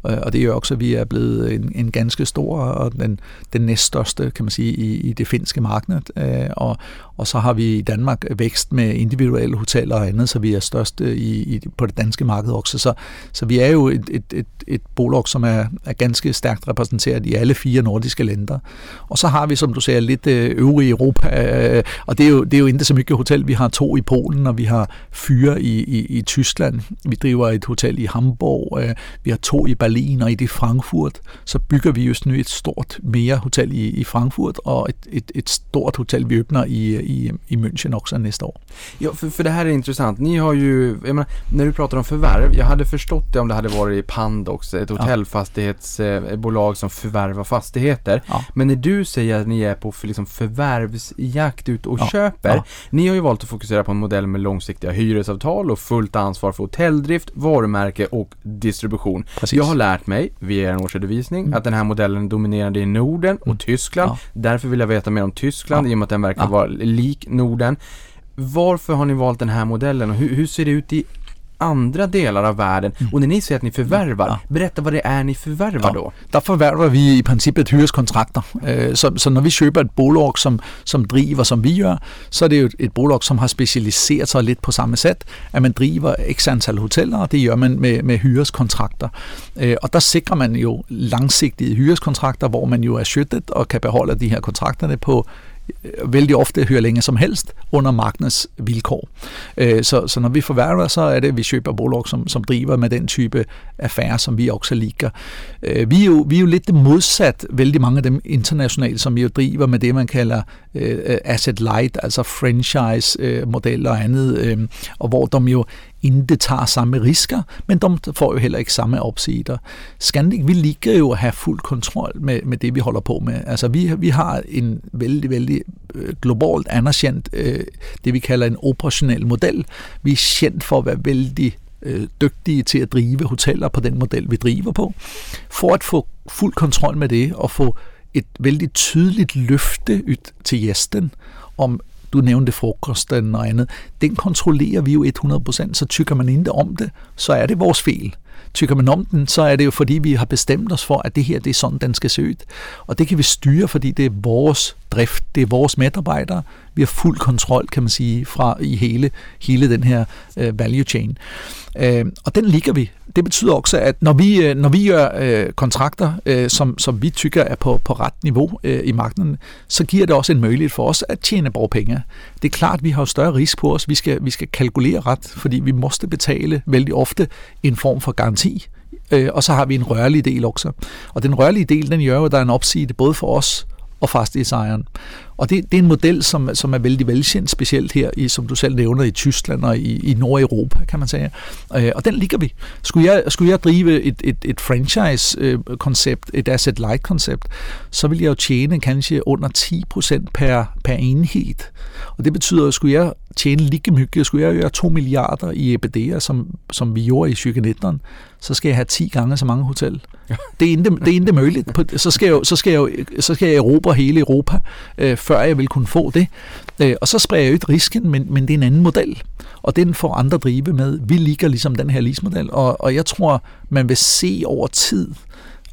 Øh, og det er jo også, at vi er blevet en, en ganske stor og den, den næststørste, kan man sige, i, i det finske marked. Øh, og, og så har vi i Danmark vækst med individuelle hoteller og andet, så vi er størst øh, i, i, på det danske marked også. Så, så vi er jo et, et, et, et bolag, som er, er ganske stærkt repræsenteret i alle fire nordiske lænder. Og så har vi, som du siger, lidt øvrige Europa, og det er, jo, det er jo ikke så mye hotel. Vi har to i Polen, og vi har fyre i, i, i Tyskland. Vi driver et hotel i Hamburg. Vi har to i Berlin og et i Frankfurt. Så bygger vi just nu et stort mere hotel i, i Frankfurt og et, et, et stort hotel, vi öppnar i, i, i München också nästa år. Ja, för, för det här är intressant. Ni har ju, jag menar, när du pratar om förvärv, jag hade förstått det om det hade varit i Pandox, ett hotellfastighetsbolag som förvärvar fastigheter. Ja. Men när du säger att ni är på för, liksom, förvärvsjakt ut och ja. köper, ja. ni har ju valt att fokusera på en modell med långsiktiga hyresavtal och fullt ansvar för hotelldrift, varumärke och distribution. Precis. Jag har lärt mig via en årsredovisning mm. att den här modellen är dominerande i Norden och mm. Tyskland. Ja. Därför vill jag veta mer om Tyskland ja. i och med att den verkar ja. vara lik Norden. Varför har ni valt den här modellen och hur, hur ser det ut i andra delar av världen. Mm. Och när ni säger att ni förvärvar, ja. berätta vad det är ni förvärvar ja. då. Der förvärvar vi i princippet hyreskontrakter. Øh, så, så når vi köper ett bolag som, som driver som vi gör, så är det ju ett bolag som har specialiserat sig lite på samma sätt. Att man driver x antal hoteller, och det gör man med, med hyreskontrakter. Øh, och där sikrar man ju långsiktiga hyreskontrakter, hvor man ju är skyddet och kan behålla de här kontrakterna på vældig ofte hører længe som helst under markedets vilkår. Øh, så, så når vi forværver, så er det, at vi køber bolag, som, som driver med den type affærer, som vi også liker. Øh, vi, er jo, vi er jo lidt modsat, vældig mange af dem internationalt, som jo driver med det, man kalder øh, asset light, altså franchise-modeller og andet, og hvor de jo inte tager samme risker, men de får jo heller ikke samme opsider. Scandic, vi ligger jo at have fuld kontrol med, med det, vi holder på med. Altså, vi, vi har en vældig, vældig øh, globalt anerkendt, øh, det vi kalder en operationel model. Vi er kendt for at være vældig øh, dygtige til at drive hoteller på den model, vi driver på. For at få fuld kontrol med det og få et vældig tydeligt løfte ud til gæsten om du nævnte frokosten og andet, den kontrollerer vi jo 100%, så tykker man ikke om det, så er det vores fejl. Tykker man om den, så er det jo fordi, vi har bestemt os for, at det her det er sådan, den skal se ud. Og det kan vi styre, fordi det er vores drift, det er vores medarbejdere. Vi har fuld kontrol, kan man sige, fra i hele, hele den her øh, value chain. Øh, og den ligger vi. Det betyder også, at når vi, øh, når vi gør øh, kontrakter, øh, som, som vi tykker er på, på ret niveau øh, i markedet, så giver det også en mulighed for os at tjene vores penge. Det er klart, at vi har større risk på os. Vi skal, vi skal kalkulere ret, fordi vi måste betale vældig ofte en form for garanti øh, og så har vi en rørlig del også. Og den rørlige del, den gør jo, at der er en opside både for os og fastighedsejeren. Og det, det er en model, som, som er vældig velkendt, specielt her, i, som du selv nævner, i Tyskland og i, i Nordeuropa, kan man sige. Øh, og den ligger vi. Skulle jeg, skulle jeg drive et, et, et franchise-koncept, et asset-light-koncept, så vil jeg jo tjene kanskje under 10% per, per enhed. Og det betyder, at skulle jeg tjene lige mye, skulle jeg gøre 2 milliarder i EBITDA, som, som vi gjorde i 2019, så skal jeg have 10 gange så mange hotel. Det er ikke, det er ikke muligt. Så skal, jeg, så, skal jeg, så skal jeg erobre hele Europa, øh, før jeg vil kunne få det. Øh, og så spreder jeg ikke risken, men, men det er en anden model. Og den får andre drive med. Vi ligger ligesom den her lismodel, og, og jeg tror, man vil se over tid,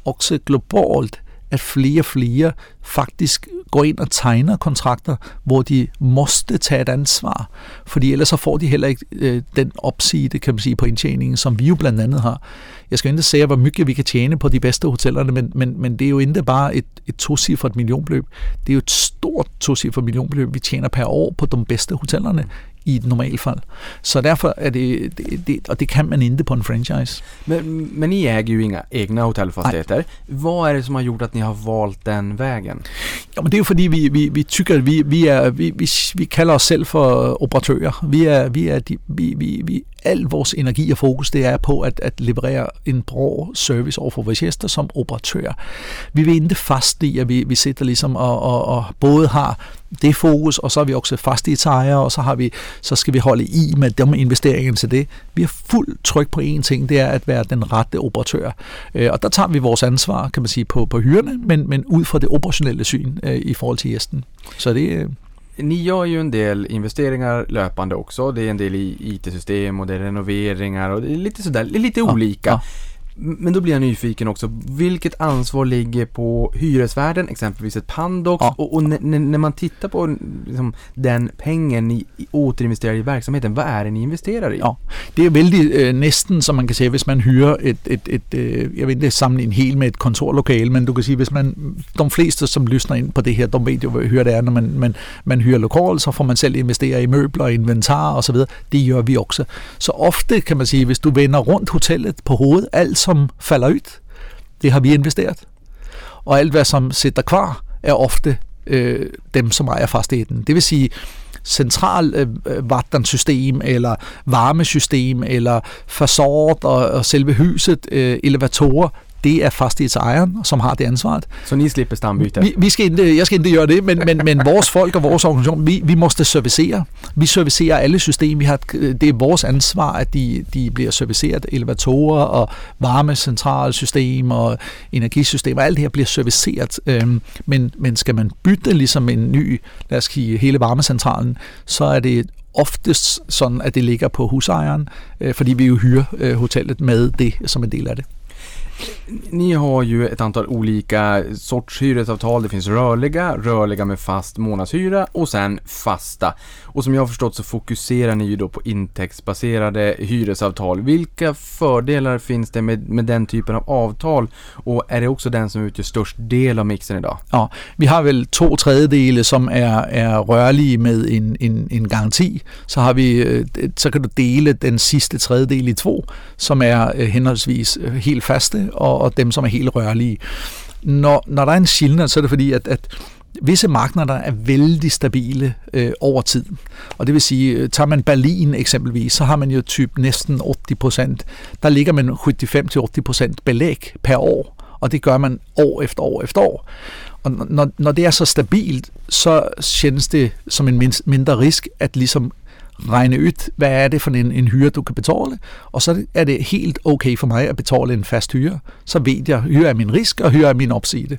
også globalt, at flere og flere faktisk går ind og tegner kontrakter, hvor de måste tage et ansvar, fordi ellers så får de heller ikke øh, den opside, kan man sige, på indtjeningen, som vi jo blandt andet har. Jeg skal ikke sige, hvor mycket vi kan tjene på de bedste hotellerne, men, men, men det er jo ikke bare et, et tocifret millionbeløb. Det er jo et stort tocifret millionbeløb, vi tjener per år på de bedste hotellerne i et normalfald. Så derfor er det, det, det, og det kan man inte på en franchise. Men, men ni äger ju inga egna hotellfastigheter. Vad är det som har gjort att ni har valt den vägen? Ja, men det jo fordi, vi, vi, vi tykker, at vi, vi, er, vi, vi, vi kalder os selv for operatører. Vi er, vi er de, vi, vi, vi, al vores energi og fokus, det er på at, at leverere en bra service over for vores gæster som operatør. Vi vil ikke fast i, at vi, vi sidder ligesom og, og, og både har det fokus, og så er vi også fastighedsejere, og så, har vi, så skal vi holde i med de investeringer til det. Vi har fuld tryk på én ting, det er at være den rette operatør. Øh, og der tager vi vores ansvar, kan man sige, på, på hyrene, men, men ud fra det operationelle syn øh, i forhold til gæsten. Så det, øh, Ni gör ju en del investeringar löpande också. Det är en del i IT-system och det är renoveringar och det är lite sådär, lite Ja, olika. ja. Men då blir jag nyfiken också. Vilket ansvar ligger på hyresvärden, exempelvis ett Pandox? Ja. Och, och när, när när man tittar på liksom, den pengen ni i- återinvesterar i verksamheten, vad är det ni investerar i? Ja, det er vældig øh, næsten, som man kan sige, hvis man hyrer et, et, et øh, jeg vil ikke sammenligne helt med et kontorlokale, men du kan sige, hvis man, de fleste, som lyster ind på det her, de ved jo, hvad hyre det er, når man, man, man hyrer lokal, så får man selv investere i møbler, inventar og så videre. Det gør vi også. Så ofte kan man sige, hvis du vender rundt hotellet på hovedet, alt som falder ud, det har vi investeret. Og alt hvad som sætter kvar, er ofte øh, dem, som ejer fastigheden. Det vil sige, central øh, øh vattensystem eller varmesystem eller fasort og, og selve huset, øh, elevatorer, det er fastighedsejeren, som har det ansvaret. Så ni slipper stambyte? Vi, vi skal ikke, jeg skal ikke gøre det, men, men, men vores folk og vores organisation, vi, vi måste servicere. Vi servicerer alle systemer. Vi har, det er vores ansvar, at de, de bliver serviceret. Elevatorer og varmecentralsystem og energisystem, og alt det her bliver serviceret. Øhm, men, men skal man bytte ligesom en ny, lad os sige, hele varmecentralen, så er det oftest sådan, at det ligger på husejeren, øh, fordi vi jo hyrer øh, hotellet med det som en del af det. Ni har ju ett antal olika sorts hyresavtal. Det finns rörliga, rörliga med fast månadshyra och sen fasta. Och som jag har förstått så fokuserar ni ju då på intäktsbaserade hyresavtal. Vilka fördelar finns det med, med den typen av avtal? Och är det också den som utgör störst del av mixen idag? Ja, vi har väl två tredjedele som är, är rörliga med en, en, en garanti. Så har vi, eh, så kan du dela den sista tredjedel i två som är øh, eh, henholdsvis eh, helt faste, og, og dem, som er helt rørlige. Når, når der er en skillnad, så er det fordi, at, at visse markeder er vældig stabile øh, over tid. Og det vil sige, øh, tager man Berlin eksempelvis, så har man jo typ næsten 80 procent. Der ligger man 75-80 procent belæg per år, og det gør man år efter år efter år. Og når, når det er så stabilt, så kändes det som en mindre risk at ligesom regne ud, hvad er det for en, en hyre, du kan betale, og så er det helt okay for mig at betale en fast hyre. Så ved jeg, hyre er min risk, og hyre er min opside.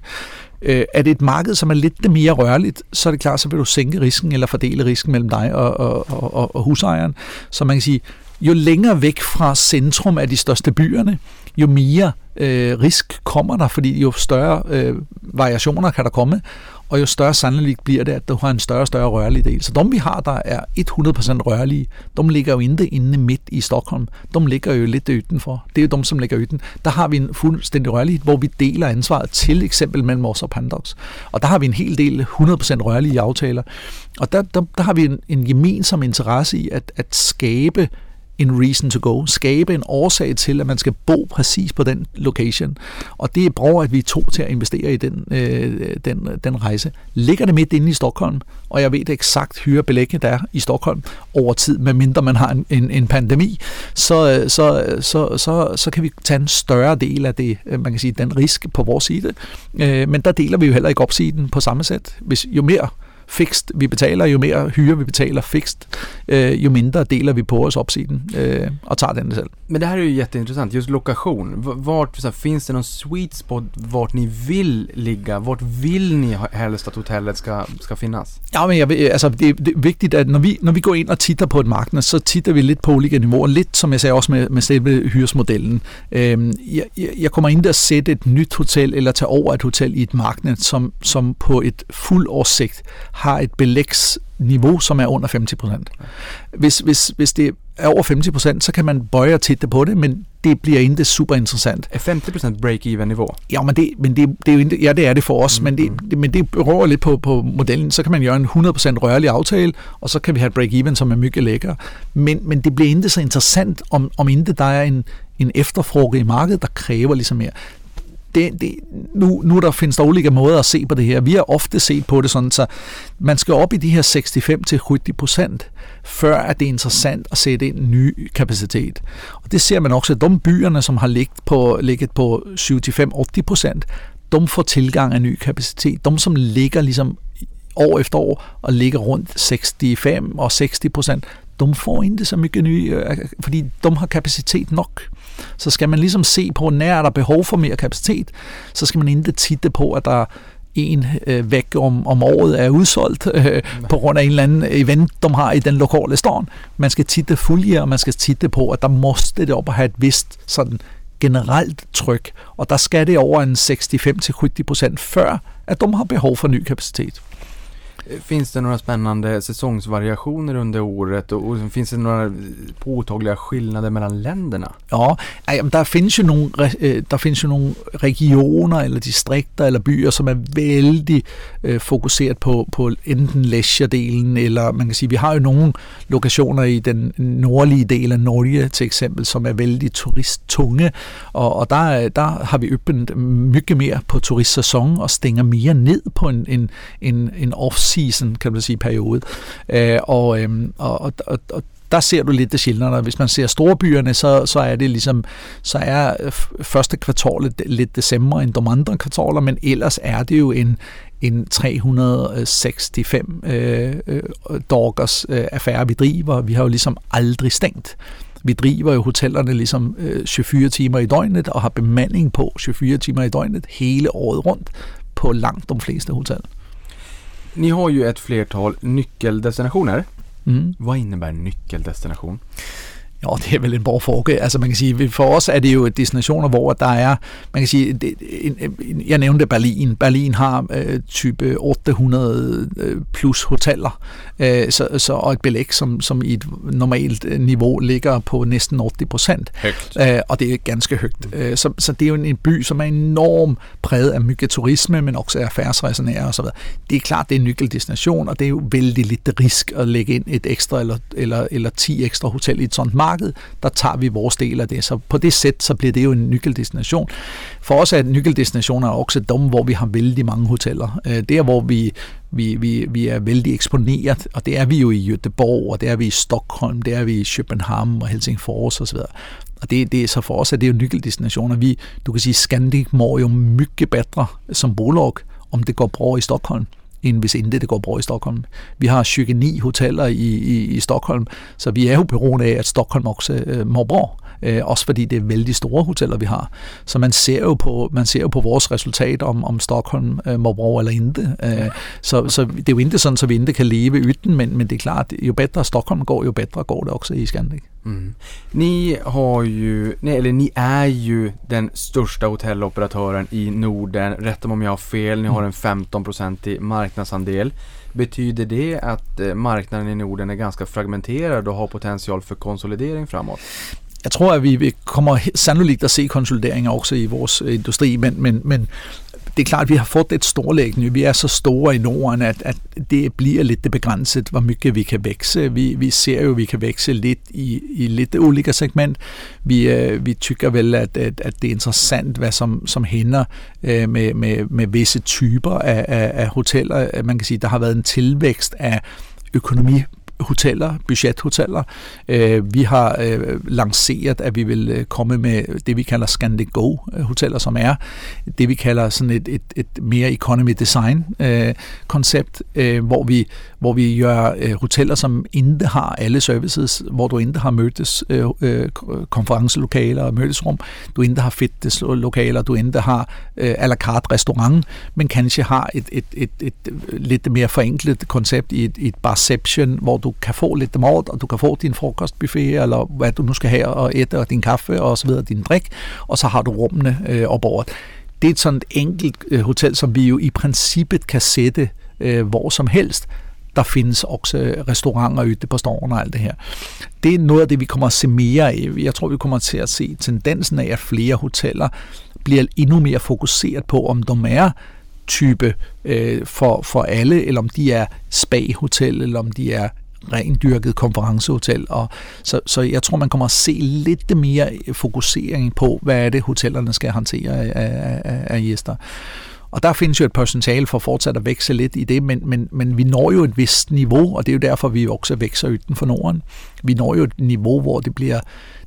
Øh, er det et marked, som er lidt mere rørligt, så er det klart, så vil du sænke risken, eller fordele risken mellem dig og, og, og, og, husejeren. Så man kan sige, jo længere væk fra centrum af de største byerne, jo mere øh, risk kommer der, fordi jo større øh, variationer kan der komme, og jo større sandelig bliver det, at du har en større og større rørlig del. Så de vi har, der er 100% rørlige, de ligger jo ikke inde midt i Stockholm. De ligger jo lidt udenfor. Det er jo dem, som ligger uden. Der har vi en fuldstændig rørlighed, hvor vi deler ansvaret til eksempel mellem os og Pandox. Og der har vi en hel del 100% rørlige aftaler. Og der, der, der har vi en, en gemensam interesse i at, at skabe en reason to go. Skabe en årsag til, at man skal bo præcis på den location. Og det er bra, at vi er to til at investere i den, øh, den, den rejse. Ligger det midt inde i Stockholm, og jeg ved eksakt hyre belægget der er i Stockholm over tid, medmindre man har en, en, en pandemi, så, så, så, så, så kan vi tage en større del af det, øh, man kan sige, den risk på vores side. Øh, men der deler vi jo heller ikke opsiden på samme sæt. Hvis, jo mere fikst vi betaler, jo mere hyre vi betaler fikst, øh, jo mindre deler vi på os opsiden øh, och tar den selv. Men det här är ju jätteintressant, just lokation. Vart, så här, finns det någon sweet spot vart ni vill ligga? Vart vill ni helst att hotellet ska, ska finnas? Ja, men jeg, vil- altså, det, er- det er vigtigt, at når vi, når vi går ind og titter på et marked, så titter vi lidt på olika niveauer. Lidt, som jeg sagde også med, med selve hyresmodellen. Øhm, jeg, jeg kommer ind at sætte et nyt hotel, eller tage over et hotel i et marked, som, som på et fuld årssigt har et belægsniveau, som er under 50 procent. Hvis, hvis, hvis det er over 50 procent, så kan man bøje og titte på det, men det bliver ikke super interessant. Är 50% break-even nivå? Ja, men det, men det, det er jo ikke, ja, det er det for os, mm, men, det, det, men det beror lidt på, på modellen. Så kan man gøre en 100% rørlig aftale, og så kan vi have et break-even, som er mygge lækker. Men, men det bliver ikke så interessant, om, om ikke der er en, en efterfråge i markedet, der kræver ligesom mere. Det, det, nu, nu der findes der olika måder at se på det her. Vi har ofte set på det sådan, så man skal op i de her 65-70 procent, før at det er interessant at sætte ind ny kapacitet. Og det ser man også, at de byerne, som har ligget på, ligget på 75-80 procent, de får tilgang af ny kapacitet. De, som ligger ligesom år efter år og ligger rundt 65 og 60 procent, de får ikke så mye ny, øh, fordi de har kapacitet nok. Så skal man ligesom se på, når er der behov for mere kapacitet, så skal man ikke titte på, at der en øh, væk om, om året er udsolgt øh, på grund af en eller anden event, de har i den lokale storn. Man skal titte fuldt, og man skal titte på, at der måste det op at have et vist sådan generelt tryk, og der skal det over en 65-70 procent før, at de har behov for ny kapacitet. Finns det några spännande säsongsvariationer under året och, och finns det några eh, påtagliga skillnader mellan länderna? Ja, ej, finns ju findes jo nogle, re- øh, regioner eller distrikter eller byer, som är väldigt eh, fokuseret på, på enten leisure-delen, eller man kan säga, vi har ju några lokationer i den nordlige delen av Norge till exempel som är väldigt turisttunge, och, och där, där har vi öppnat mycket mer på turistsäsong och stänger mer ned på en, en, en, en off-season, kan man sige, periode. Øh, og, øhm, og, og, og, og der ser du lidt det sjældnere. Hvis man ser storbyerne, så, så er det ligesom, så er øh, første kvartal lidt december end de andre kvartaler, men ellers er det jo en, en 365 øh, øh, dagers øh, affære, vi driver. Vi har jo ligesom aldrig stængt. Vi driver jo hotellerne ligesom øh, 24 timer i døgnet og har bemanding på 24 timer i døgnet hele året rundt på langt de fleste hoteller. Ni har ju ett flertal nyckeldestinationer. Mm. Vad innebär nyckeldestination? Jo, det er vel en borgforke. Altså man kan sige, for os er det jo destinationer, hvor der er, man kan sige, en, jeg nævnte Berlin. Berlin har øh, type 800 øh, plus hoteller, øh, så, så, og et belæg, som, som i et normalt øh, niveau ligger på næsten 80 procent. Øh, og det er ganske højt. Øh, så, så det er jo en, en by, som er enormt præget af mygge turisme, men også af færdsresenærer osv. Det er klart, det er en nyckeldestination, og det er jo vældig lidt risk at lægge ind et ekstra eller, eller, eller 10 ekstra hotel i et sånt marked. Der tager vi vores del af det. Så på det sæt, så bliver det jo en nykeldestination. For os er nykeldestinationer også dem, hvor vi har vældig mange hoteller. Øh, det er, hvor vi vi, vi, vi er vældig eksponeret, og det er vi jo i Göteborg, og det er vi i Stockholm, det er vi i København og Helsingfors osv. Og det, det er så for os, at det er jo nykeldestinationer. Vi, du kan sige, Scandic må jo mygge bedre som bolag, om det går bra i Stockholm end hvis intet det går bra i Stockholm. Vi har 29 hoteller i, i, i Stockholm, så vi er jo beroende af, at Stockholm også øh, må bra. Øh, også fordi det er vældig store hoteller, vi har. Så man ser jo på, man ser jo på vores resultat, om, om Stockholm øh, må bruge eller ikke. Øh, så, så det er jo ikke sådan, så vi ikke kan leve uden, men, men det er klart, jo bedre Stockholm går, jo bedre går det også i Scandic. Mm. Ni har ju, nej, eller ni är ju den största hotelloperatören i Norden. Rätta mig om jag har fel, ni har en 15% marknadsandel. Betyder det att eh, marknaden i Norden är ganska fragmenterad och har potential för konsolidering framåt? Jeg tror, at vi kommer he- sannolikt at se konsolideringer også i vores øh, industri, men, men, men det er klart, at vi har fået et storlæggende. Vi er så store i Norden, at, at det bliver lidt det begrænset, hvor mycket vi kan vækse. Vi, vi ser jo, at vi kan vækse lidt i, i lidt olika segment. Vi, øh, vi tykker vel, at, at, at det er interessant, hvad som, som hænder øh, med, med, med visse typer af, af, af hoteller. Man kan sige, der har været en tilvækst af økonomi hoteller, budgethoteller. Øh, vi har øh, lanceret, at vi vil øh, komme med det, vi kalder Scandic Go-hoteller, øh, som er det, vi kalder sådan et, et, et mere economy design-koncept, øh, øh, hvor, vi, hvor vi gør øh, hoteller, som ikke har alle services, hvor du ikke har mødtes øh, øh, øh, konferencelokaler og mødesrum, du ikke har fitnesslokaler, du ikke har øh, à la carte restaurant, men kanskje har et, et, et, et, et lidt mere forenklet koncept i et, et barception, hvor du kan få lidt mad, og du kan få din frokostbuffet, eller hvad du nu skal have, og ætte, og din kaffe, og så videre, din drik, og så har du rummene øh, op over. Det er et sådan et enkelt øh, hotel, som vi jo i princippet kan sætte øh, hvor som helst. Der findes også øh, restauranter ute på stående og alt det her. Det er noget af det, vi kommer at se mere af. Jeg tror, vi kommer til at se tendensen af, at flere hoteller bliver endnu mere fokuseret på, om de er type øh, for, for alle, eller om de er spa-hotel, eller om de er rendyrket konferencehotel. Og så, så jeg tror, man kommer at se lidt mere fokusering på, hvad er det, hotellerne skal håndtere af, af, af gæster. Og der findes jo et potentiale for at at vækse lidt i det, men, men, men vi når jo et vist niveau, og det er jo derfor, vi også vækser uden for Norden. Vi når jo et niveau, hvor det bliver,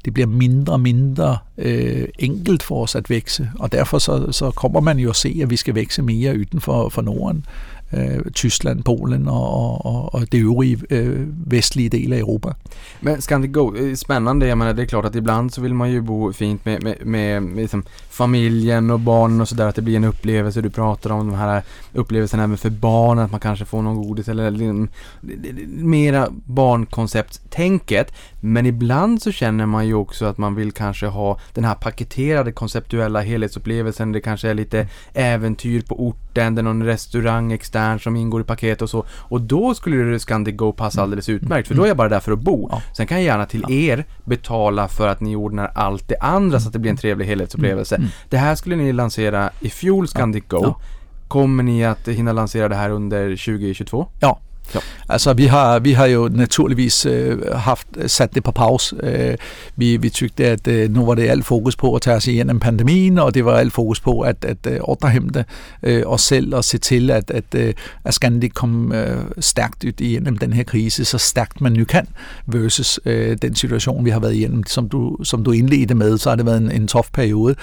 det bliver mindre og mindre øh, enkelt for os at vækse, og derfor så, så kommer man jo at se, at vi skal vækse mere uden for, for Norden øh, Tyskland, Polen og, och, och det øvrige øh, vestlige del av Europa. Men Scandic Go, gå, øh, spännande. Jag menar, det är klart att ibland så vill man ju bo fint med, med, med, med liksom familjen och barnen och sådär, att det blir en upplevelse. Du pratar om de här upplevelserna även för barn, att man kanske får någon godis eller liksom, mm, mera barnkoncepttänket. Men ibland så känner man ju också att man vill kanske ha den här paketerade konceptuella helhetsupplevelsen. Det kanske är lite äventyr på ort orten, det är någon restaurang extern som ingår i paket och så. Och då skulle Scandic Go passa alldeles utmärkt, för då är jag bara där för att bo. Ja. Sen kan jag gärna till er betala för att ni ordnar allt det andra så att det blir en trevlig helhetsupplevelse. Mm. Det här skulle ni lansera i fjol, Scandic Go. Ja. Kommer ni att hinna lansera det här under 2022? Ja, Ja. Altså, vi har, vi har jo naturligvis øh, haft øh, sat det på pause. Øh, vi, vi tykte, at øh, nu var det alt fokus på at tage os igennem pandemien, og det var alt fokus på at, at øh, ordrehæmte øh, os selv og se til, at, at, øh, at Scandic kom øh, stærkt ud igennem den her krise, så stærkt man nu kan, versus øh, den situation, vi har været igennem. Som du, som du indledte med, så har det været en, en tof periode.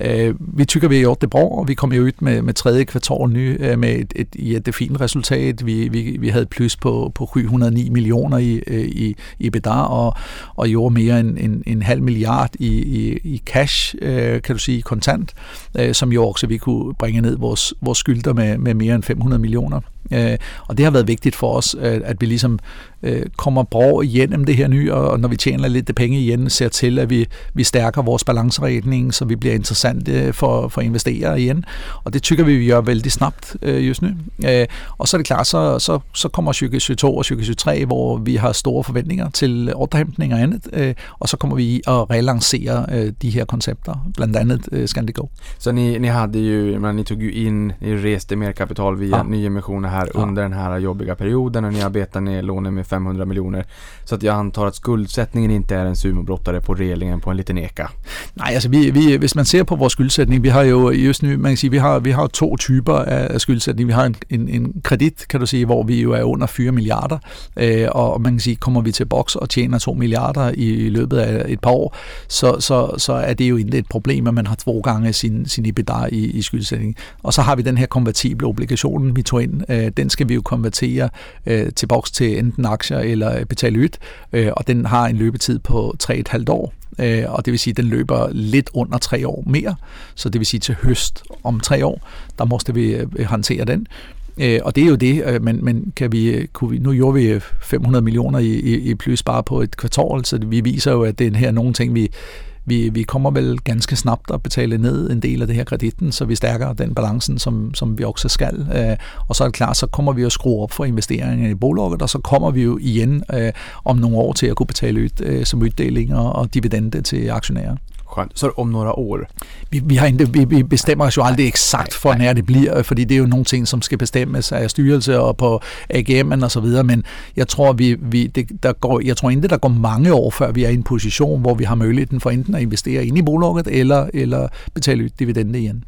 Øh, vi tykker, vi har gjort det bra, og vi kom jo ud med, med tredje kvartal ny øh, med et, et, et, et fint resultat. Vi, vi, vi havde havde plus på, på 709 millioner i, øh, i, i bedar, og, og gjorde mere end en, en halv milliard i, i, i cash, øh, kan du sige, kontant, øh, som jo også vi kunne bringe ned vores, vores skylder med, med mere end 500 millioner. Øh, og det har været vigtigt for os, øh, at vi ligesom øh, kommer bra igennem det her nye, og når vi tjener lidt penge igen, ser til, at vi, vi stærker vores balanceretning, så vi bliver interessante for, for investerere igen. Og det tykker vi, vi gør vældig snabbt øh, just nu. Øh, og så er det klart, så, så, så kommer 2022 og 2023, hvor vi har store forventninger til ordrehæmtning og andet, øh, og så kommer vi at relancere øh, de her koncepter, blandt andet øh, Scandigo. Så ni, ni hade ju, men ni tog ju in, ni reste mer kapital via ja. nyemissioner här ja. under den här jobbiga perioden och ni arbetar ner lånen med 500 miljoner. Så att jag antar att skuldsättningen inte är en sumobrottare på relingen på en liten eka. Nej, alltså vi, vi, hvis man ser på vores skyldsætning, vi har jo just nu, man kan sige, vi har, vi har to typer af skyldsætning. Vi har en, en, en kredit, kan du sige, hvor vi jo er under 4 milliarder, øh, og man kan sige, kommer vi til boks og tjener 2 milliarder i løbet af et par år, så, så, så er det jo ikke et problem, at man har to gange sin, sin EBITDA i, i skyldsætning. Og så har vi den her konvertible obligation, vi tog ind. Øh, den skal vi jo konvertere øh, til boks til enten aktier eller øh, betale ud, øh, og den har en løbetid på 3,5 år. Øh, og det vil sige, at den løber lidt under tre år mere, så det vil sige til høst om tre år, der måste vi øh, håndtere den. Øh, og det er jo det, øh, men, men kan vi, øh, kunne vi, nu gjorde vi øh, 500 millioner i, i, i plus bare på et kvartal, så vi viser jo, at det er her nogle ting, vi, vi, vi kommer vel ganske snabbt at betale ned en del af det her kreditten, så vi stærker den balancen, som, som vi også skal. Øh, og så er det klart, så kommer vi at skrue op for investeringer i bolaget, og så kommer vi jo igen øh, om nogle år til at kunne betale ud øh, som uddelinger og dividende til aktionærer. Skönt. Så om några år? Vi, vi, har inte, vi, vi bestämmer oss ju aldrig exakt för när det blir, för det är ju någonting som ska bestämmas av styrelse och på AGM och så vidare, men jag tror, vi, vi, det, der går, jag tror inte det går många år før vi är i en position, hvor vi har möjligheten för enten att investera in i bolaget eller, eller betala ut dividender igen.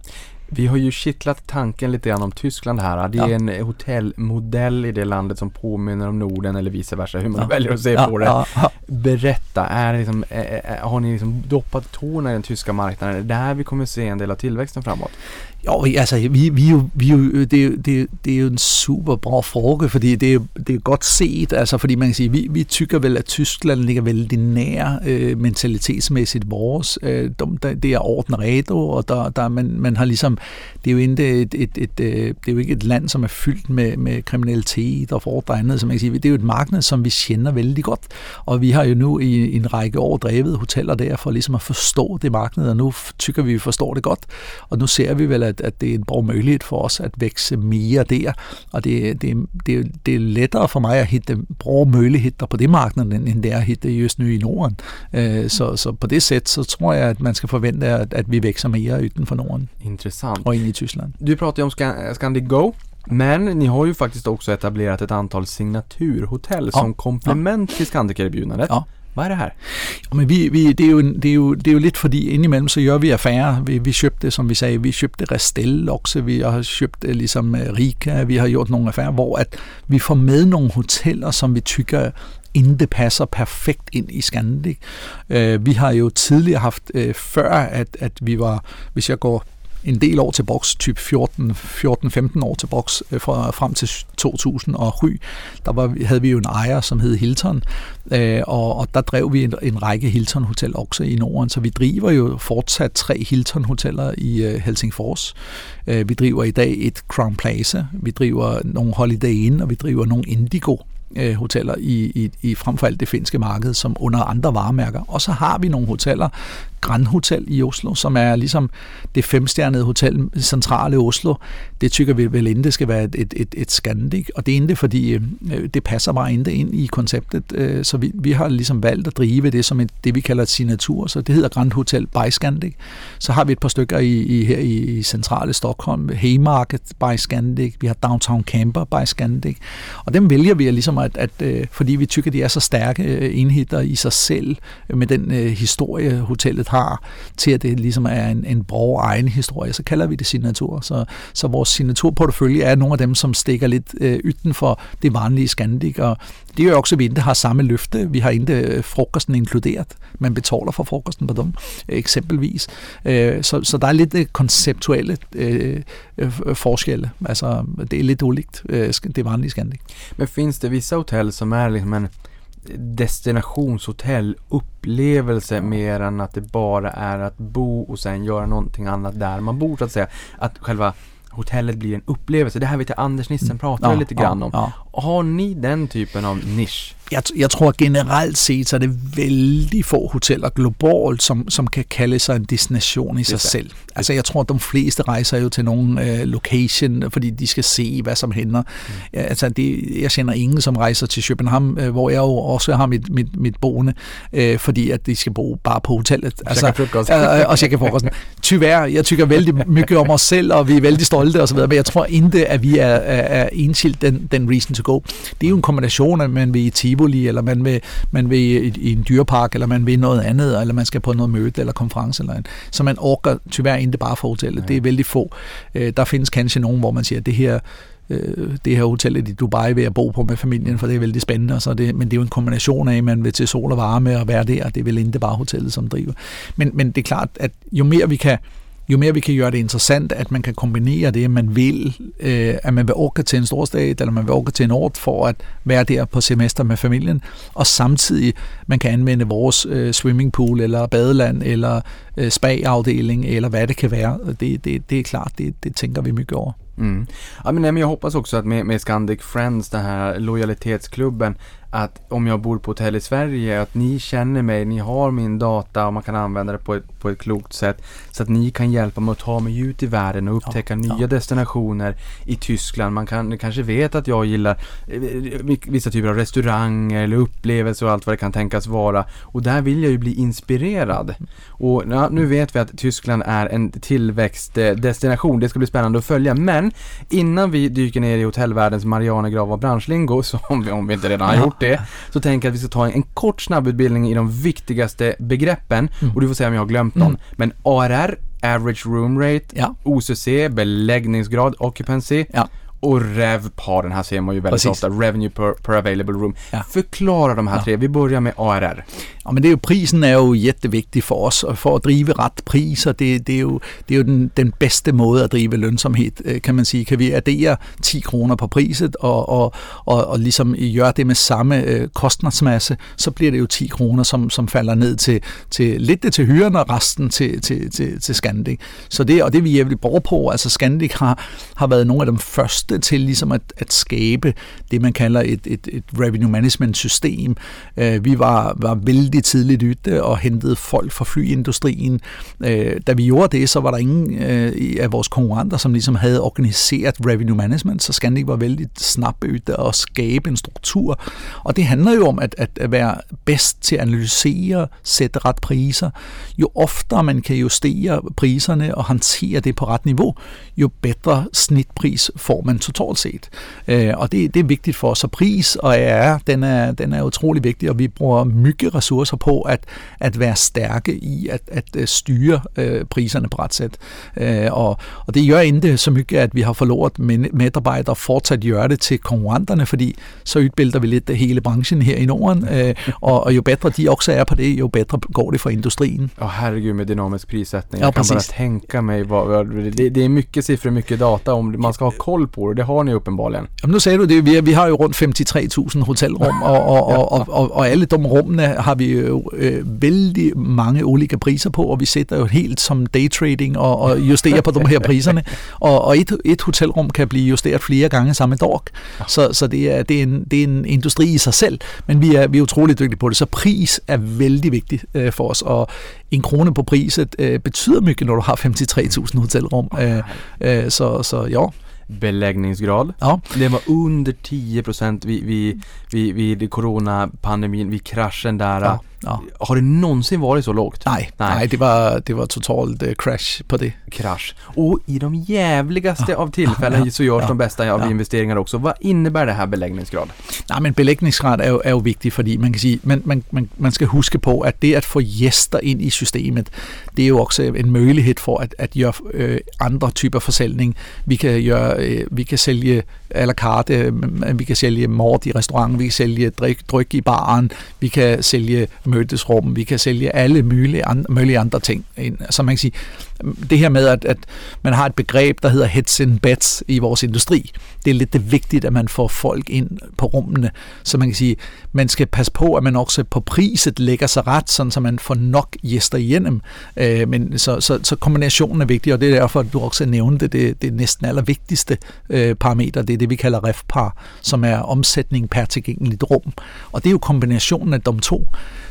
Vi har ju kittlat tanken lite grann om Tyskland här. Det är Ja. en eh, hotellmodell i det landet som påminner om Norden eller vice versa, hur man Ja. väljer att se Ja, på det. ja, ja. Berätta, är det liksom, eh, eh, har ni liksom doppat tårna i den tyska marknaden? Är det där vi kommer se en del av tillväxten framåt? Jo, altså, vi, vi, jo, vi jo, det, er jo- det, det er jo en super bra fråga, fordi det er, jo- det er godt set, altså, fordi man kan sige, vi, vi tykker vel, at Tyskland ligger vældig nær øh, mentalitetsmæssigt vores. Øh, de, det er orden redo, og der, der, man, man har ligesom, det er jo ikke et, et, et, øh, det er jo ikke et land, som er fyldt med, med kriminalitet og fordre andet, som man kan sige. Det er jo et marked, som vi kender vældig godt, og vi har jo nu i, en række år drevet hoteller der for ligesom at forstå det marked, og nu tykker vi, vi forstår det godt, og nu ser vi vel, at, at det er en bra mulighed for os at vækse mere der, og det, det, det, det er lettere for mig at hitte bra muligheder på det marked, end, det er at hitte just nu i Norden. Øh, så, så på det sæt, så tror jeg, at man skal forvente, at, at vi vækser mere uden for Norden Interessant. Intressant. og ind i Tyskland. Du pratar ju om Scan- Scandic Go. Men ni har ju faktiskt också etablerat ett antal signaturhotell Ja. som komplement till Scandic-erbjudandet. Ja. Vad är det här? Ja, Men vi, vi, det, er jo, en- det, er jo, det er jo lidt fordi indimellem så gør vi affærer. Vi, vi købte, som vi sagde, vi købte Restel også, vi har købt øh, ligesom øh, Rika, vi har gjort nogle affærer, hvor at vi får med nogle hoteller, som vi tykker inden det passer perfekt ind i Scandic. Øh, vi har jo tidligere haft, øh, før at, at vi var, hvis jeg går en del år til boks, typ 14-15 år til boks, frem fra, frem til 2007, der var, havde vi jo en ejer, som hed Hilton, øh, og, og der drev vi en, en række Hilton-hoteller også i Norden, så vi driver jo fortsat tre Hilton-hoteller i øh, Helsingfors. Øh, vi driver i dag et Crown Plaza, vi driver nogle Holiday Inn, og vi driver nogle Indigo øh, hoteller i, i, i frem for alt det finske marked, som under andre varemærker. Og så har vi nogle hoteller, Grand Hotel i Oslo, som er ligesom det femstjernede hotel i centrale Oslo. Det tykker vi vel inden det skal være et, et, et, et Scandic, og det er ikke fordi øh, det passer bare ikke ind i konceptet, øh, så vi, vi har ligesom valgt at drive det som et, det, vi kalder et signatur, så det hedder Grand Hotel by Scandic. Så har vi et par stykker i, i her i, i centrale Stockholm, Haymarket by Scandic, vi har Downtown Camper by Scandic, og dem vælger vi ligesom at, at øh, fordi vi tykker, de er så stærke øh, enheder i sig selv, øh, med den øh, historie, hotellet har, til at det ligesom er en, en brog egen historie, så kalder vi det signatur. Så, så vores signaturportefølje er nogle af dem, som stikker lidt øh, ytten for det vanlige Scandic, og det er jo også, at vi ikke har samme løfte. Vi har ikke øh, frokosten inkluderet. Man betaler for frokosten på dem, eksempelvis. Øh, så, så der er lidt øh, konceptuelle øh, øh, forskelle. Altså, det er lidt ulikt øh, det vanlige Scandic. Men findes det visse hoteller, som er liksom en destinationshotell upplevelse mer än att det bara är att bo och sen göra någonting annat där man bor så att säga. Att själva hotellet blir en upplevelse. Det här vet jag Anders Nissen pratade Ja, lite grann ja, om. ja. Har ni den typen av nisch? Jeg, jeg tror generelt set, så er det vældig få hoteller globalt, som, som kan kalde sig en destination i sig det. selv. Altså jeg tror, at de fleste rejser jo til nogle øh, location, fordi de skal se, hvad som hænder. Mm. Altså det, jeg kender ingen, som rejser til København, øh, hvor jeg jo også har mit, mit, mit boende, øh, fordi at de skal bo bare på hotellet. Altså, frokost. øh, øh, og tjekke frokosten. Tyvärr, jeg tykker vældig mycket om os selv, og vi er vældig stolte og så videre, men jeg tror ikke, at vi er, er, er enskilt den, den reason to go. Det er jo en kombination af, at man vil i Tivoli, eller man vil, man vil i, i en dyrepark, eller man vil noget andet, eller man skal på noget møde eller konference. Eller en. Så man orker tyvärr ikke bare for hotellet. Det er vældig få. Øh, der findes kanskje nogen, hvor man siger, at det her øh, det her hotellet i Dubai vil jeg bo på med familien, for det er vældig spændende. Og så det, men det er jo en kombination af, at man vil til sol og varme og være der. Det er vel ikke bare hotellet, som driver. Men, men det er klart, at jo mere vi kan jo mere vi kan gøre det interessant, at man kan kombinere det, man vil, øh, at man vil orke til en storstad, eller man vil orke til en ort for at være der på semester med familien, og samtidig man kan anvende vores øh, swimmingpool, eller badeland, eller øh, spa-afdeling, eller hvad det kan være. Det, det, det er klart, det, det tænker vi mycket over. Mm. Ja, men, nej, men jag hoppas också att med, med Scandic Friends, den här lojalitetsklubben, att om jag bor på hotell i Sverige, att ni känner mig, ni har min data och man kan använda det på ett, på ett klokt sätt. Så att ni kan hjälpa mig att ta mig ut i världen och upptäcka Ja, nya ja. destinationer i Tyskland. Man kan, kanske vet att jag gillar eh, vissa typer av restauranger eller upplevelser och allt vad det kan tänkas vara. Och där vill jag ju bli inspirerad. Och ja, nu vet vi att Tyskland är en tillväxtdestination. Det ska bli spännande att följa. Men innan vi dyker ner i hotellvärldens Marianergrav och branschlingo, så om vi, om vi inte redan har gjort det, så tänker jag att vi ska ta en, en kort snabbutbildning i de viktigaste begreppen. Och du får säga om jag har glömt någon. Men ARR average room rate, Ja. OCC, beläggningsgrad, occupancy Ja. Och RevPAR, den här ser man ju väldigt Precis. ofta, revenue per, per available room. Ja. Förklara de här tre, vi börjar med ARR. Ja, men det er jo, prisen er jo jättevigtig for os, og for at drive ret priser, det, det er jo, det er jo den, den bedste måde at drive lønsomhed, øh, kan man sige. Kan vi addere 10 kroner på priset, og, og, og, og ligesom gøre det med samme øh, kostnadsmasse, så bliver det jo 10 kroner, som, som falder ned til, til lidt det til hyren, og resten til, til, til, til Scandic. Så det, og det vi jævligt bruger på, altså Scandic har, har været nogle af de første til ligesom at, at skabe det, man kalder et, et, et revenue management system. Øh, vi var, var vældig tidligt ute og hentede folk fra flyindustrien. Øh, da vi gjorde det, så var der ingen øh, af vores konkurrenter, som ligesom havde organiseret revenue management, så Scandic var vældig snabbt ute og skabe en struktur. Og det handler jo om at, at, at være bedst til at analysere, sætte ret priser. Jo oftere man kan justere priserne og håndtere det på ret niveau, jo bedre snitpris får man totalt set. Øh, og det, det er vigtigt for os. Så pris og AR, den er, den er utrolig vigtig, og vi bruger mygge ressourcer på at, at være stærke i at, at øh, styre øh, priserne på ret sæt. Øh, og, og det gør ikke så mygge, at vi har forloret medarbejdere fortsat gøre det til konkurrenterne, fordi så udbilder vi lidt hele branchen her i Norden, øh, og, og jo bedre de også er på det, jo bedre går det for industrien. Ja, herregud med dynamisk prissättning. Ja, jag kan precis. bara tänka mig vad det, det är mycket siffror, mycket data om man ska ha koll på det. Det har ni uppenbarligen. Jamen nu sagde du det, vi, vi har jo rundt 53.000 hotelrum, og, og, og, og, og, og alle de rummene har vi jo øh, vældig mange olika priser på, og vi sætter jo helt som daytrading og, og justerer på de her priserne. Og, og et, et hotelrum kan blive justeret flere gange samme dag. Så, så det, er, det, er en, det er en industri i sig selv, men vi er, vi er utrolig dygtige på det. Så pris er vældig vigtigt øh, for os, og en krone på priset øh, betyder mycket, når du har 53.000 hotelrum. Øh, øh, så, så ja, Beläggningsgrad. ja. Det var under 10% vid, vid, vid, vid coronapandemin, vid kraschen där. Ja, ja. Har det någonsin varit så lågt? Nej, nej. nej det, var, det var totalt uh, crash på det. Krasch. Och i de jävligaste av tillfällen Ja, så görs ja, de bästa av ja. investeringar också. Vad innebär det här beläggningsgrad? Nej, men belægningsgrad er jo, er jo vigtig, fordi man kan sige, man, man, man, man skal huske på, at det at få gæster ind i systemet, det er jo også en mulighed for at, at gøre øh, andre typer forsäljning. Vi kan, gøre, øh, vi kan sælge à la carte, vi kan sælge mord i restauranten, vi kan sælge drik, dryk i baren, vi kan mødtes mødesrum, vi kan sælge alle mulige andre, mulige andre ting. Så man kan sige, det her med, at, at man har et begreb, der hedder heads and beds i vores industri, det er lidt det vigtigt, at man får folk ind på rummene. Så man kan sige, man skal passe på, at man også på priset lægger sig ret, sådan så man får nok gæster igennem. Øh, men så, så, så kombinationen er vigtig, og det er derfor, at du også nævnte det, det næsten allervigtigste øh, parameter, det er det, vi kalder REFPAR, som er omsætning per tilgængeligt rum. Og det er jo kombinationen af de to.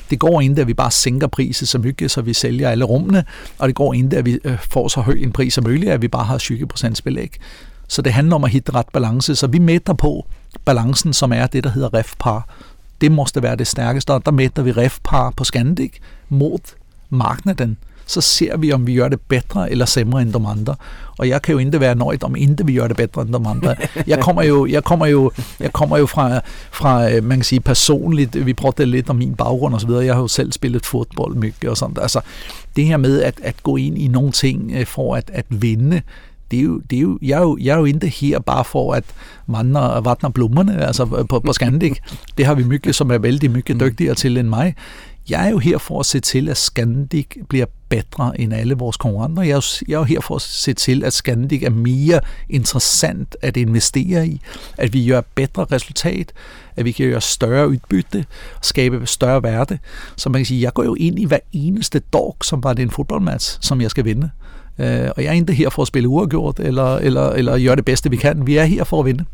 Det går ikke, at vi bare sænker priset så mye, så vi sælger alle rummene, og det går ikke, at vi øh, får så høj en pris som muligt, at vi bare har 20% belæg. Så det handler om at hitte ret balance, så vi mætter på balancen, som er det, der hedder REFPAR. Det måste være det stærkeste, og der mætter vi REFPAR på Scandic mod marknaden. Så ser vi, om vi gør det bedre eller sämre end de andre. Og jeg kan jo ikke være nøjet, om ikke vi gør det bedre end de andre. Jeg kommer jo, jeg kommer jo, jeg kommer jo fra, fra, øh, man kan sige personligt, vi prøvede lidt om min baggrund osv., så. Jeg har jo selv spillet fodbold mycket og sådan. Altså, det her med at, at gå ind i nogle ting øh, for at, at vinde, det er jo, det er jo, jeg, er jo, jeg er jo ikke her bare for at vandre, vandre blommerne altså på, på Scandic. Det har vi mygge, som er vældig mycket dygtigere til end mig. Jeg er jo her for at se til, at Scandic bliver bedre end alle vores konkurrenter. Jeg er, jo, jeg er jo her for at se til, at Scandic er mere interessant at investere i, at vi gør bedre resultat, at vi kan gøre større udbytte, skabe større værde. Så man kan sige, jeg går jo ind i hver eneste dag, som var det en fodboldmatch, som jeg skal vinde. Øh, og jeg er ikke her for at spille uafgjort eller, eller, eller gøre det bedste vi kan. Vi er her for at vinde.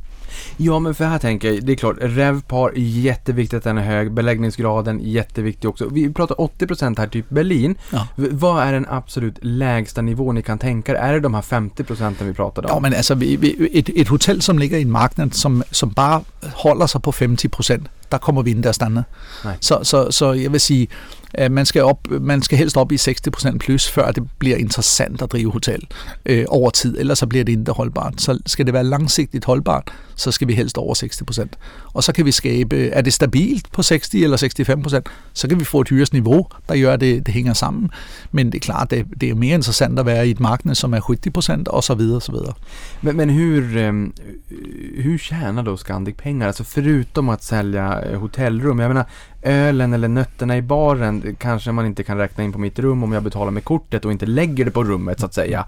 Ja, men för här tänker jag, det är klart, RevPAR är jätteviktigt att den är hög, beläggningsgraden jätteviktig också. Vi pratar 80% här, typ Berlin. Ja. Vad är den absolut lägsta nivå ni kan tänka er? Är det de här 50% vi pratade om? Ja, men altså vi, vi, et, et hotel, som ligger i en marked, som, som bare holder sig på 50 procent, der kommer vi der standard. Nej. Så, så, så jeg vil sige, at man skal, op, man skal helst op i 60% plus, før det bliver interessant at drive hotel øh, over tid, ellers så bliver det ikke holdbart. Så skal det være langsigtigt holdbart, så skal vi helst over 60%. Og så kan vi skabe, er det stabilt på 60 eller 65%, så kan vi få et hyresniveau, der gør, at det, det hænger sammen. Men det er klart, det, det er mere interessant at være i et marked, som er 70% och så vidare. Och så vidare. Men, men hur, ehm, hur tjänar då Scandic pengar? Alltså förutom att sälja eh, hotellrum. Jag menar, ölen eller nötterna i baren kanske man inte kan räkna in på mitt rum om jag betalar med kortet och inte lägger det på rummet så att säga.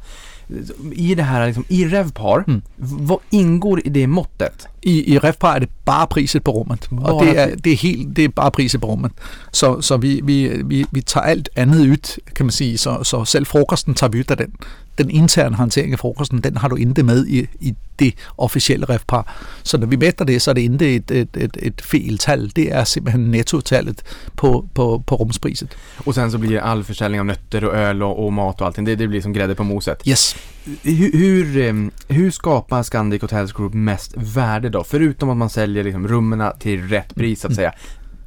I det här, liksom, i Revpar, Mm. vad ingår i det måttet? I, i Refpar er det bare priset på rummet, og Bare det pri- det er, helt, det er bare priset på rummet. Så, så vi, vi, vi, vi tager alt andet ud, kan man sige, så, så selv frokosten tager vi ud af den. Den interne håndtering af frokosten, den har du ikke med i, i det officielle Refpar. Så når vi mætter det, så er det ikke et, et, et, et feltal. Det er simpelthen nettotallet på, på, på rumspriset. Och sen så blir all försäljning av nötter och öl och, och mat och allting. Det, det blir som grädde på moset. Yes. Hur, hur, ehm, hur skapar Scandic Hotels Group mest värde då? Förutom att man säljer liksom rummen till rätt pris så att säga.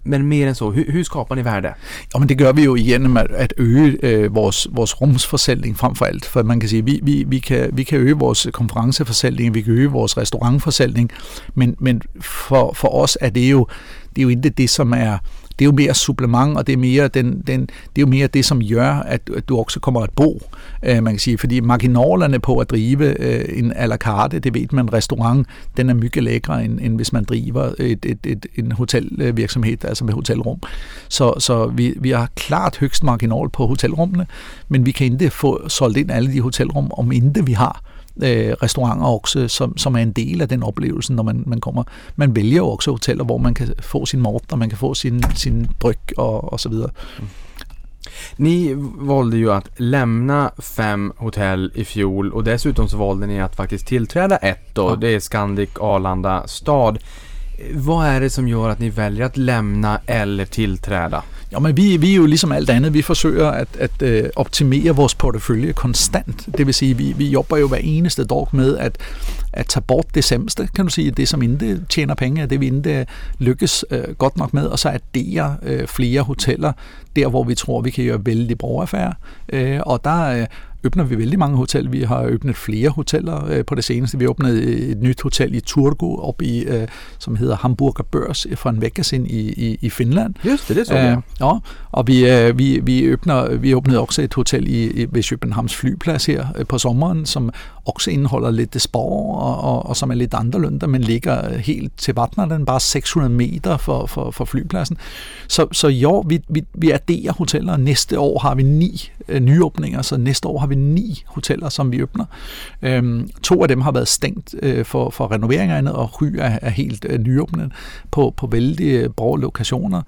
Men mer än så, hur, hur skapar ni värde? Ja, men det gör vi ju genom att, att öka øh, vores, vores rumsforsäljning frem for man kan säga, vi, vi, vi, kan, vi kan öka vår konferensförsäljning, vi kan öka vår restaurangförsäljning, men, men för, för oss är det ju, det är ju inte det, som är det er jo mere supplement, og det er, mere den, den, det er jo mere det, som gør, at, at du også kommer at bo, øh, man kan sige. Fordi marginalerne på at drive øh, en à la carte, det ved man, en restaurant, den er mygge lækre, end, end hvis man driver et, et, et, en hotelvirksomhed, altså med hotelrum. Så, så vi, vi har klart højst marginal på hotelrummene, men vi kan ikke få solgt ind alle de hotelrum, om ikke vi har øh, restauranter også, som, som er en del af den oplevelse, når man, man kommer. Man vælger jo også hoteller, hvor man kan få sin mad, og man kan få sin, sin dryk og, og så videre. Ni valde ju att lämna fem hotell i fjol och dessutom så valde ni att faktiskt tillträda ett då. Ja. Det är Scandic Arlanda stad. Vad är det som gör att ni väljer att lämna eller tillträda? Ja, men vi, vi er jo ligesom alt andet, vi forsøger at, at øh, optimere vores portefølje konstant. Det vil sige, vi, vi jobber jo hver eneste dag med at, at tage bort det sæmste, kan du sige, det som ikke tjener penge, det vi ikke øh, lykkes øh, godt nok med, og så addere øh, flere hoteller, der hvor vi tror, vi kan gøre vældig brugerfærd. Øh, og der øh, åbner vi vældig mange hoteller. Vi har åbnet flere hoteller øh, på det seneste. Vi åbnede et nyt hotel i Turku, op i, øh, som hedder Hamburger Børs, for en vecka siden i, i, i Finland. Just det, det såg Øh, ja, og vi, øh, vi, vi, åbner, vi åbnede også et hotel i, i, ved Københavns flyplads her øh, på sommeren, som også indeholder lidt spor, og, og, og som er lidt anderledes, men ligger helt til vattnet, den bare 600 meter for, for, for flypladsen. Så, så jo, vi, vi, vi adderer hoteller. Næste år har vi ni øh, nyåbninger, så næste år har vi ni hoteller, som vi åbner. Øhm, to af dem har været stængt øh, for, for renoveringer, og Ry er, er helt øh, nyåbnet på, på vældig øh, brå lokationer.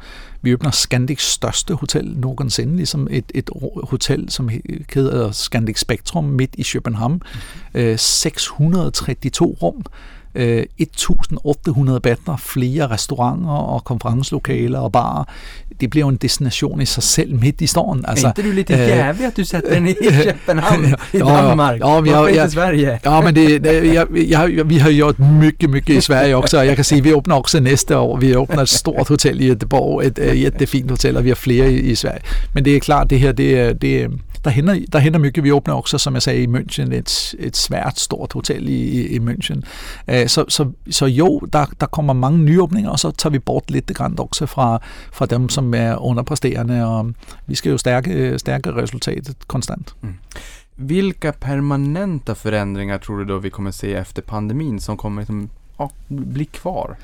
Vi åbner Scandics største hotel nogensinde, ligesom et, et hotel, som hedder Scandic Spectrum midt i København. Øh, 632 rum, øh, 1800 badner, flere restauranter og konferenslokaler og barer. Det bliver jo en destination i sig selv midt i stormen. Alltså, inte du lite eh, jävig att du sätter den i Köpenhamn i Ja, ja. Danmark? Ja, jag- inte jag- Sverige? Ja, men det, det jeg, jeg, vi har gjort mycket, mycket i Sverige också. Jeg kan sige, vi åbner også næste år. Vi åbner et stort hotel i Göteborg, et uh, jättefint hotel, og vi har flere i, i Sverige. Men det er klart, det her, det, det, der, hænder, der hænder mycket. Vi åbner også, som jeg sagde, i München, et, et svært stort hotel i, i, München. Eh, så, så, så jo, der, der kommer mange nyåbninger, og så tager vi bort lidt grann også fra, fra dem, som er underpresterende, og vi skal jo stærke, stærke resultatet konstant. Mm. Vilka permanenta förändringar tror du då vi kommer se efter pandemin som kommer liksom, ja, bli kvar?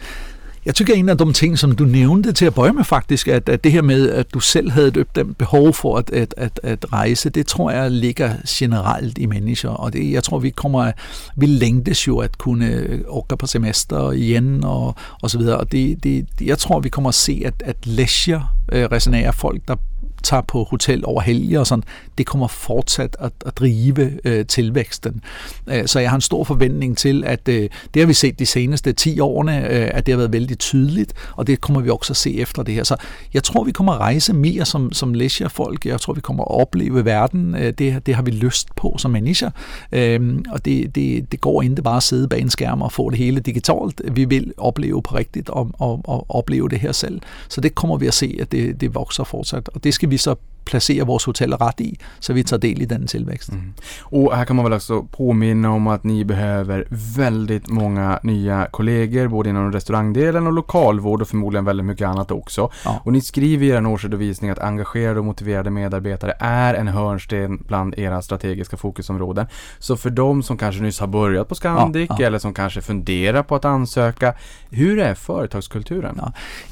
Jeg tykker, en af de ting, som du nævnte til at bøje med faktisk, at, at det her med, at du selv havde et opdæmt behov for at, at, at, at rejse, det tror jeg ligger generelt i mennesker. Og det, jeg tror, vi kommer, vi længtes jo at kunne øh, åka på semester igen og, og så videre. Og det, det, jeg tror, vi kommer at se, at, at leisure øh, resonerer folk, der tager på hotel over helger og sådan, det kommer fortsat at, at drive øh, tilvæksten. Øh, så jeg har en stor forventning til, at øh, det har vi set de seneste 10 årene, øh, at det har været vældig tydeligt, og det kommer vi også at se efter det her. Så jeg tror, vi kommer at rejse mere som, som leisure-folk. Jeg tror, vi kommer at opleve verden. Øh, det, det har vi lyst på som mennesker. Øh, og det, det, det går ikke bare at sidde bag en skærm og få det hele digitalt. Vi vil opleve på rigtigt og, og, og opleve det her selv. Så det kommer vi at se, at det, det vokser fortsat. Og det skal vi så placera våra hoteller rätt i, så vi tar del i den tillväxten. Mm. Och här kan man väl också påminna om att ni behöver väldigt många nya kollegor, både inom restaurangdelen och lokalvård och förmodligen väldigt mycket annat också. Ja. Och ni skriver i er årsredovisning att engagerade och motiverade medarbetare är en hörnsten bland era strategiska fokusområden. Så för de som kanske nyss har börjat på Scandic ja, ja. eller som kanske funderar på att ansöka, hur är företagskulturen?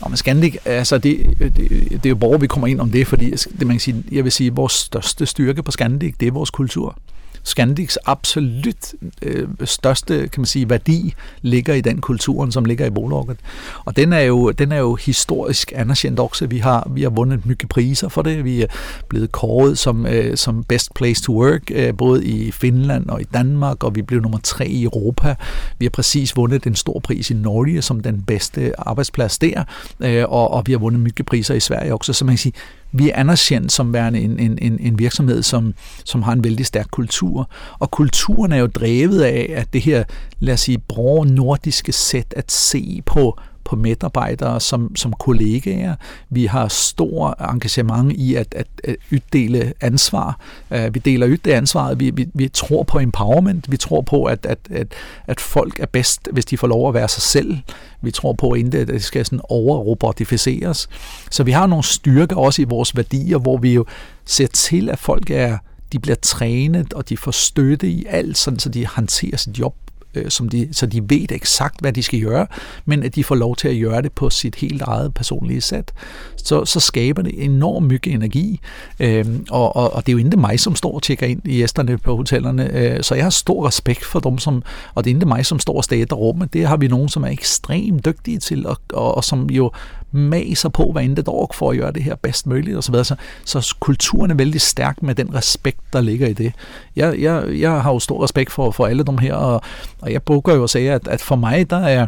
Ja, men Scandic, alltså det, det, det är bra vi kommer in om det, för det, man sige, jeg vil sige, vores største styrke på Scandic, det er vores kultur. Scandics absolut øh, største kan man sige, værdi ligger i den kulturen, som ligger i bolaget. Og den er jo, den er jo historisk anerkendt også. Vi har, vi har vundet mye priser for det. Vi er blevet kåret som, øh, som best place to work, øh, både i Finland og i Danmark, og vi blev nummer tre i Europa. Vi har præcis vundet en stor pris i Norge som den bedste arbejdsplads der, øh, og, og vi har vundet mye priser i Sverige også. Så man kan sige, vi er anerkendt som værende en, en, en, en virksomhed, som, som har en vældig stærk kultur. Og kulturen er jo drevet af, at det her, lad os sige, bror nordiske sæt at se på på medarbejdere som, som kollegaer. Vi har stor engagement i at, at, at uddele ansvar. Uh, vi deler ud det ansvaret. Vi, vi, vi tror på empowerment. Vi tror på, at, at, at, at folk er bedst, hvis de får lov at være sig selv. Vi tror på ikke, at det skal sådan overrobotificeres. Så vi har nogle styrker også i vores værdier, hvor vi jo ser til, at folk er de bliver trænet, og de får støtte i alt, sådan, så de håndterer sit job øh, som de, så de ved eksakt, hvad de skal gøre, men at de får lov til at gøre det på sit helt eget personlige sæt. Så, så skaber det enormt mye energi, øh, og, og, og det er jo ikke mig, som står og tjekker ind i gæsterne på hotellerne, øh, så jeg har stor respekt for dem, som, og det er ikke mig, som står og stater rummet, det har vi nogen, som er ekstremt dygtige til, og, og, og som jo maser på hvad end det dog, for at gøre det her bedst muligt osv. Så, så, så kulturen er vældig stærk med den respekt, der ligger i det. Jeg, jeg, jeg har jo stor respekt for, for alle dem her, og, og jeg bruger jo at sige, at, at for mig, der er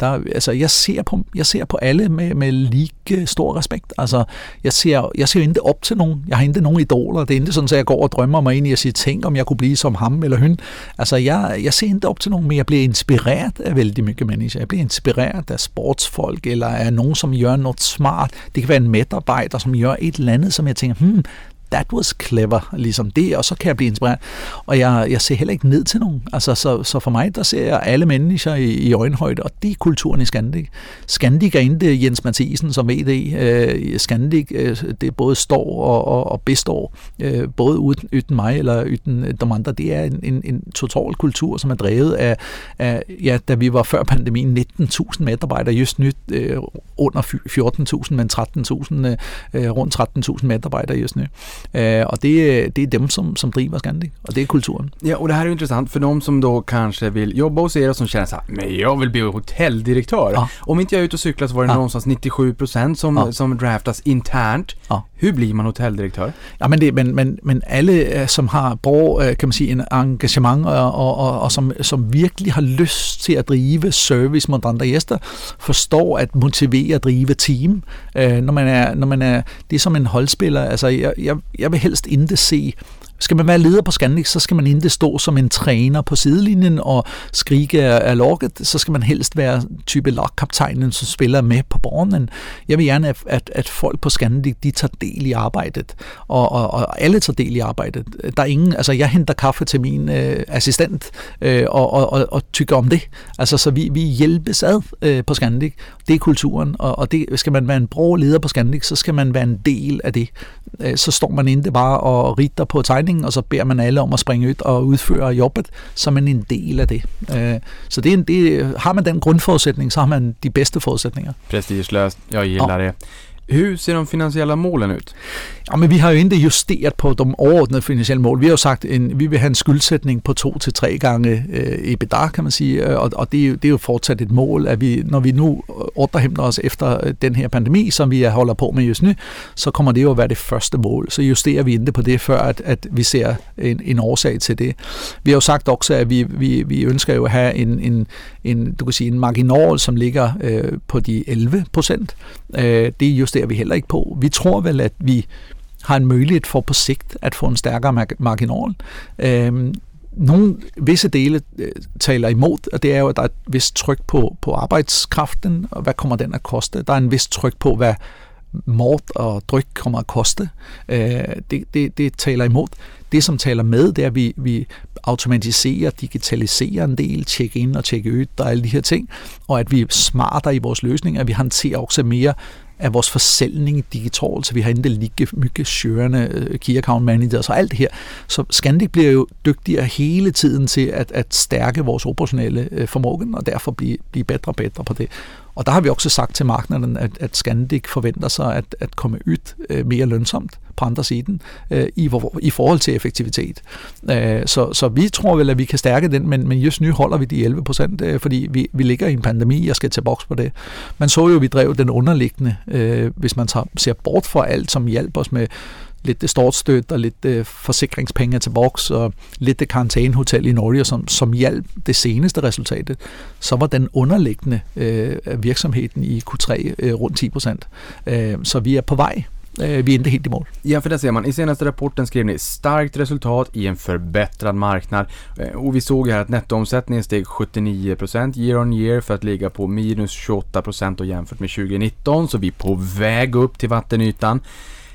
der, altså, jeg, ser på, jeg ser på alle med, med lige øh, stor respekt. Altså, jeg ser, jeg ser ikke op til nogen. Jeg har ikke nogen idoler. Det er ikke sådan, at jeg går og drømmer mig ind i at sige, tænk om jeg kunne blive som ham eller hun. Altså, jeg, jeg ser ikke op til nogen, men jeg bliver inspireret af vældig mange mennesker. Jeg bliver inspireret af sportsfolk, eller af nogen, som gør noget smart. Det kan være en medarbejder, som gør et eller andet, som jeg tænker, hmm, that was clever, ligesom det, og så kan jeg blive inspireret. Og jeg, jeg ser heller ikke ned til nogen. Altså, så, så for mig, der ser jeg alle mennesker i, i øjenhøjde, og det er kulturen i Scandic. Scandic er ikke Jens Mathisen som ved øh, øh, det. Scandic, det både står og, og, og består, uh, både uden, uden mig eller uden de andre. Det er en, en, en total kultur, som er drevet af, af, ja, da vi var før pandemien, 19.000 medarbejdere, just nyt uh, under 14.000, men 13.000, uh, rundt 13.000 medarbejdere just nu. Eh, och det, det är dem som, som driver Scandic och det är kulturen. Ja, och det här är intressant för de som då kanske vill jobba hos er och som känner så här, men jag vill bli hotelldirektör. Ja. Om inte jag är ute och cyklar så var det ja. någonstans 97% som, ja. som draftas internt. Ja. Hur blir man hotelldirektör? Ja, men, det, men, men, men alle, øh, som har bra øh, kan man sige, en engagement og, og, og, og som, som virkelig har lyst til at drive service mod andre gæster, forstår at motivere at drive team. Øh, når man er, når man er, det er som en holdspiller. Altså, jeg, jeg, jeg vil helst ikke se skal man være leder på Scandic, så skal man ikke stå som en træner på sidelinjen og skrige af logget, så skal man helst være type lagkaptajnen, som spiller med på banen. Jeg vil gerne, at, at folk på Scandic, de tager del i arbejdet, og, og, og alle tager del i arbejdet. Der er ingen, altså jeg henter kaffe til min øh, assistent, øh, og, og, og, og tykker om det. Altså, så vi, vi hjælpes ad øh, på Scandic. Det er kulturen, og, og det, skal man være en bra leder på Scandic, så skal man være en del af det. Øh, så står man ikke bare og ritter på tegningen, og så beder man alle om at springe ud og udføre jobbet, så er man en del af det. Øh, så det, er en, det, har man den grundforudsætning, så har man de bedste forudsætninger. Prestigelöst, jag gillar ja. det. Hur ser de finansiella målen ut? Ja, men vi har jo ikke justeret på de overordnede finansielle mål. Vi har jo sagt, at vi vil have en skyldsætning på to til tre gange eh, EBITDA, kan man sige, øh, og, och det, er jo, det er jo fortsat et mål, at vi, når vi nu øh, återhämtar os efter den her pandemi, som vi holder på med just nu, så kommer det jo at være det første mål. Så justerer vi ikke på det, før at, at vi ser en, en årsag til det. Vi har jo sagt også, at vi, vi, vi ønsker jo at have en, en, en, du kan sige, en marginal, som ligger på de 11 procent. Eh, det ser vi heller ikke på. Vi tror vel, at vi har en mulighed for på sigt at få en stærkere marginal. Øhm, nogle visse dele øh, taler imod, og det er jo, at der er et vist tryk på, på arbejdskraften, og hvad kommer den at koste? Der er en vis tryk på, hvad mord og dryk kommer at koste. Øh, det, det, det taler imod. Det, som taler med, det er, at vi, vi automatiserer, digitaliserer en del, tjekke ind og tjekke ud, og alle de her ting, og at vi er smartere i vores løsninger, at vi håndterer også mere af vores forsäljning digitalt, så vi har ikke lige mycket kørende øh, key account managers og alt det her. Så Scandic bliver jo dygtigere hele tiden til at, at stærke vores operationelle øh, og derfor blive, blive bedre og bedre på det. Og der har vi også sagt til markederne, at, at Scandic forventer sig at, at komme ud øh, mere lønsomt på andre siden øh, i, i forhold til effektivitet. Øh, så, så vi tror vel, at vi kan stærke den, men, men just nu holder vi de 11 procent, øh, fordi vi, vi ligger i en pandemi, jeg skal til boks på det. Man så jo, at vi drev den underliggende, øh, hvis man tager, ser bort fra alt, som hjælper os med lidt stortstøt og lidt øh, eh, forsikringspenge til boks og lidt det karantænehotel i Norge, som, som hjalp det seneste resultatet, så var den underliggende eh, øh, virksomheden i Q3 øh, eh, rundt 10 procent. Øh, så vi er på vej Eh, vi är inte helt i mål. Ja, för det ser man. I senaste rapporten skrev ni starkt resultat i en förbättrad marknad. Och vi såg här att nettoomsättningen steg 79% year on year för att ligga på minus 28% och jämfört med 2019, så vi är på väg upp till vattenytan.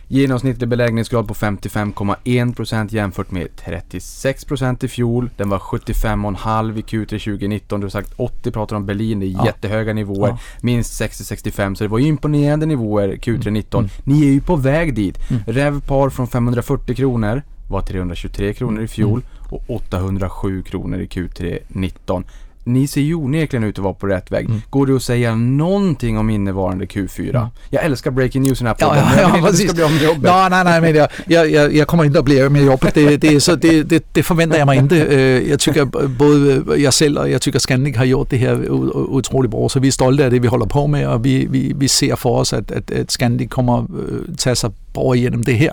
Genomsnittlig beläggningsgrad på 55,1% jämfört med 36% i fjol. Den var 75,5 i Q3 2019. Du har sagt 80 pratar om Berlin, det är ja. jättehöga nivåer. Ja. Minst 60-65, så det var ju imponerande nivåer Q3 19. Mm. Ni är ju på väg dit. Mm. Revpar från 540 kronor var 323 kronor i fjol mm. och 807 kronor i Q3 19 ni ser ju onekligen ut att vara på rätt väg. Mm. Går det att säga någonting om innevarande Q4? Mm. Jag älskar breaking news i den här podden, ja, ja, ja, men jag vill inte ska bli om jobbet. Nej, nej, nej, men jag, jag, jag kommer inte att bli med jobbet. Det, det, så det, det, det förväntar jag mig inte. Øh, jag tycker både jag själv och jag tycker Scandic har gjort det här otroligt bra, så vi är stolta av det vi håller på med, och vi, vi, vi ser for os, at, at, at Scandic kommer øh, tage sig over igennem det her.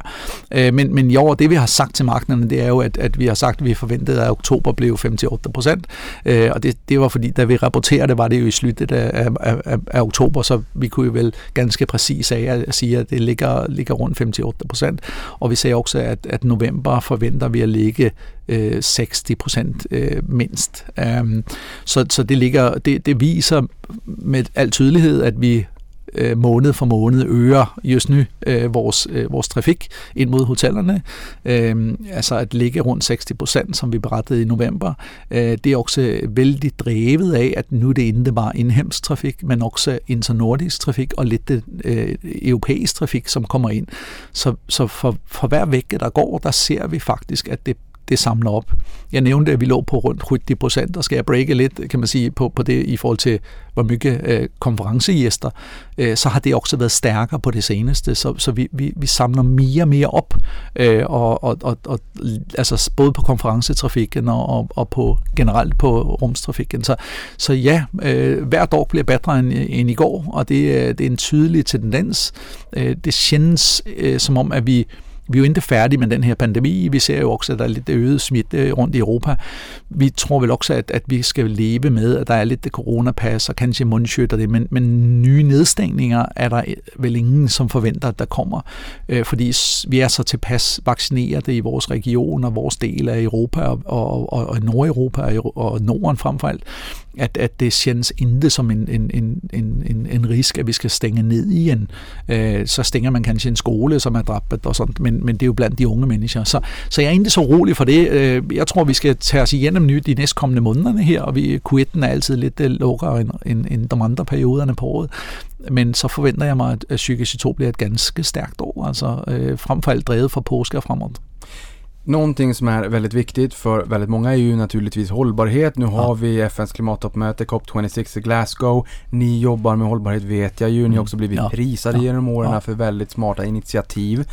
Øh, men, men jo, det vi har sagt til markederne, det er jo, at, at vi har sagt, at vi forventede, at oktober blev 5-8 procent. Øh, og det, det var fordi, da vi rapporterede, var det jo i sluttet af, af, af, af oktober, så vi kunne jo vel ganske præcis af at sige, at det ligger, ligger rundt 5-8 procent. Og vi sagde også, at, at november forventer vi at ligge øh, 60 procent øh, mindst. Um, så, så det, ligger, det, det viser med al tydelighed, at vi øh, måned for måned øger just nu øh, vores, øh, vores trafik ind mod hotellerne. Øh, altså at ligge rundt 60 procent, som vi berettede i november. Øh, det er også vældig drevet af, at nu det ikke bare indhemsk trafik, men også internordisk trafik og lidt øh, europæisk trafik, som kommer ind. Så, så for, for hver vægge, der går, der ser vi faktisk, at det det samler op. Jeg nævnte, at vi lå på rundt 70 procent, og skal jeg breake lidt, kan man sige, på, på det i forhold til, hvor mye øh, konferencegæster, øh, så har det også været stærkere på det seneste, så, så vi, vi, vi samler mere og mere op, øh, og, og, og, og, altså både på konferencetrafikken og, og, og på generelt på rumstrafikken. Så, så ja, øh, hver dag bliver bedre end, end i går, og det, øh, det er en tydelig tendens. Øh, det sjældent, øh, som om, at vi vi er jo ikke færdige med den her pandemi. Vi ser jo også, at der er lidt øget smitte rundt i Europa. Vi tror vel også, at, at vi skal leve med, at der er lidt coronapas og kanskje mundskyt og det, men, men nye nedstængninger er der øh, vel ingen, som forventer, at der kommer. Øh, fordi vi er så tilpas vaccineret i vores region og vores del af Europa og, og, og, og Nordeuropa og, og Norden frem for alt, at, at det känns ikke som en, en, en, en, en risk, at vi skal stænge ned igen. Øh, så stænger man kanskje en skole, som er dræbt og sådan, men, men det er jo blandt de unge mennesker. Så, så jeg er ikke så rolig for det. Øh, jeg tror, vi skal tage os igennem nyt de næstkommende månederne her, og vi, Q1 er altid lidt øh, lukkere end, end, end de andre perioderne på året. Men så forventer jeg mig, at 2022 bliver et ganske stærkt år, altså øh, frem for alt drevet fra påske og fremad. Någonting som är väldigt viktigt för väldigt många är ju naturligtvis hållbarhet. Nu har vi FNs klimattoppmöte COP26 i Glasgow. Ni jobbar med hållbarhet vet jag ju. Ni har också blivit Ja. prisade Ja. genom åren Ja. för väldigt smarta initiativ.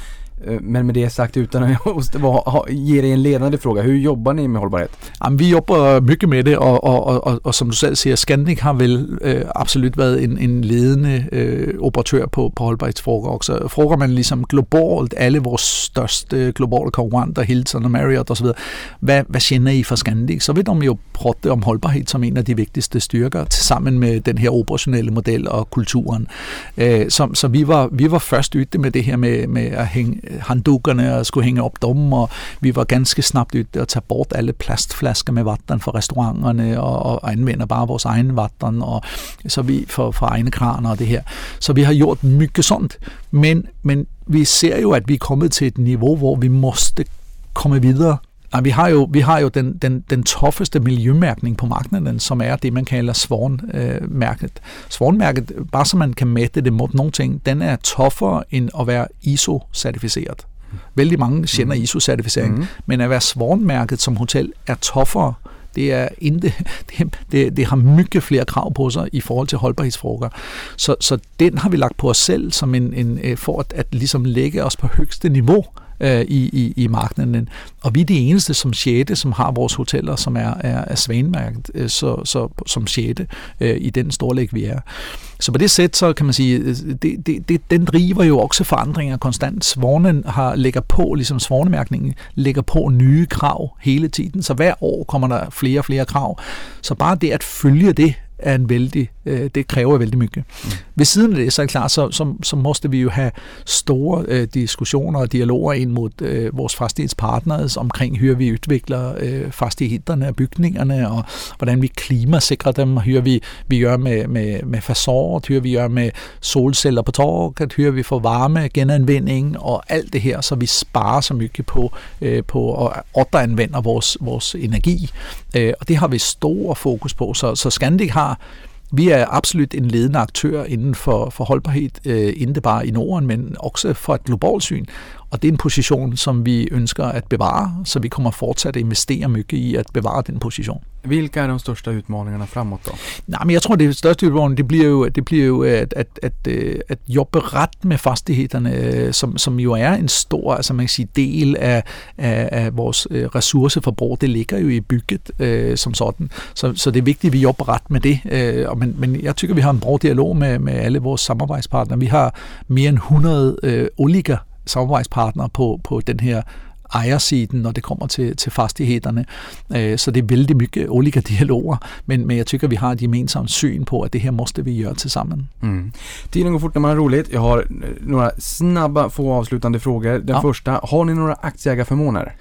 Eh, men med det sagt utan att ge dig en ledande fråga. Hur jobbar ni med hållbarhet? Ja, vi jobbar mycket med det, och, och, och, och som du själv säger, Scandic har väl äh, eh, absolut varit en, en ledande äh, eh, operatör på, på hållbarhetsfrågor också. frågar man liksom globalt alla våra største globala konkurrenter, Hilton och Marriott vidare, vad vad gör ni för Scandic? Så vill de ju prata om hållbarhet som en av de viktigaste styrkor tillsammans med den här operationella modellen och kulturen. Äh, så så vi, var, vi var först ute med det här med, med att hänga handdukkerne og skulle hænge op dem, og vi var ganske snabbt ute og tage bort alle plastflasker med vatten fra restauranterne og, og anvender bare vores egen vatten og så vi for, for egne kraner og det her. Så vi har gjort mycket sånt. Men, men vi ser jo, at vi er kommet til et niveau, hvor vi måste komme videre. Nej, vi har jo, vi har jo den, den, den toffeste miljømærkning på markedet, som er det, man kalder Sworn-mærket. Sworn-mærket, bare så man kan mætte det mod nogle ting, den er toffere end at være ISO-certificeret. Vældig mange kender ISO-certificering, Mm. men at være Sworn-mærket som hotel er toffere. Det, er inte, det, det, det har mycket flere krav på sig i forhold til holdbarhedsfrågor. Så, så den har vi lagt på os selv som en, en, øh, for at, at ligesom lægge os på højeste niveau øh, i, i, i markedet. Og vi er de eneste som sjette, som har vores hoteller, som er, er, er svanemærket øh, så, så, som sjette øh, i den storlæg, vi er. Så på det sæt, så kan man sige, øh, det, det, det, den driver jo også forandringer konstant. Svornen har, lægger på, ligesom svornemærkningen, lægger på nye krav hele tiden. Så hver år kommer der flere og flere krav. Så bare det at følge det, er en vældig, øh, det kræver vældig mycket. Mm. Ved siden af det, så er det klart, så, så, så måste vi jo have store øh, diskussioner og dialoger ind mod øh, vores fastighedspartners omkring, hur vi udvikler øh, fastigheterne og bygningerne, og hvordan vi klimasikrer dem, og hur vi, vi gør med, med, med fasort, hur vi gør med solceller på taget, hur vi får varme, genanvending og alt det her, så vi sparer så mycket på, øh, på at återanvende vores, vores energi. Øh, og det har vi stor fokus på, så, så Scandic har vi er absolut en ledende aktør inden for, for holdbarhed, øh, ikke bare i Norden, men også for et globalt syn. Og det er en position, som vi ønsker at bevare, så vi kommer fortsat at investere mycket i at bevare den position. Vilka är de största utmaningarna framåt då? Nej, men jeg tror, det største udfordring, det bliver jo, det bliver jo at, at, at, øh, at jobbe ret med fastigheterne, øh, som, som jo er en stor altså man kan sige, del af, af, af vores øh, ressourceforbrug. Det ligger jo i bygget øh, som sådan. Så, så det er vigtigt, at vi jobber ret med det. Øh, og men, men jeg tykker, vi har en bra dialog med, med alle vores samarbejdspartnere. Vi har mere end 100 øh, olika samarbejdspartnere på, på den her ejersiden, når det kommer til, til fastigheterne. Øh, Så det er vældig mycket olika dialoger, men, men jeg tycker vi har et gemensamt syn på, at det her måste vi göra tillsammans. Mm. Tiden går fort när man har roligt. Jag har eh, några snabba, få avslutande frågor. Den Ja. första, har ni några aktieägarförmåner?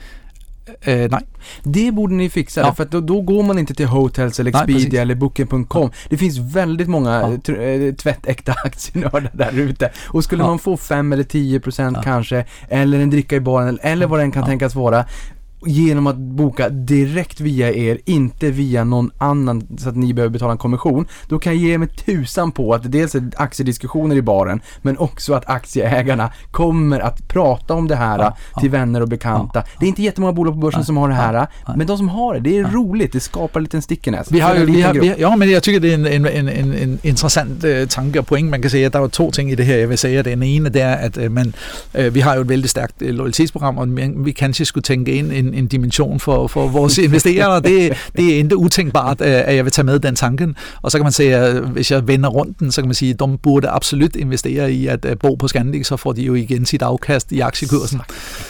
Øh, nej, Det borde ni fixa, Ja. för att då, då går man inte till Hotels eller Nej, Expedia precis. eller Booking.com. Det finns väldigt många Ja. ja. tvättäkta aktienördar där ute. Och skulle Ja. man få 5 eller 10 procent kanske, eller en dricka i baren, eller vad den kan tänkas vara, genom att boka direkt via er, inte via någon annan så att ni behöver betala en kommission. Då kan jag ge mig tusan på att det dels är aktiediskussioner i baren, men också att aktieägarna kommer att prata om det här Ja, ja. till vänner och bekanta. Ja, Det är inte jättemånga bolag på börsen som har det här, men de som har det, det är roligt. Det skapar en liten stickiness. Vi har en vi har, vi har, ja, men jeg tykker, det er en, en, en, en, en interessant uh, tanke og point. Man kan der er jo to ting i det her, jeg vil sige. Den ene, det er, at uh, man, uh, vi har jo et vældig stærkt uh, loyalitetsprogram, og man- vi kanskje skulle tænke ind en, en dimension for, for vores investerere. Det, det er ikke utænkbart, at jeg vil tage med den tanken. Og så kan man sige, at hvis jeg vender rundt den, så kan man sige, at de burde absolut investere i at bo på Scandic, så får de jo igen sit afkast i aktiekursen.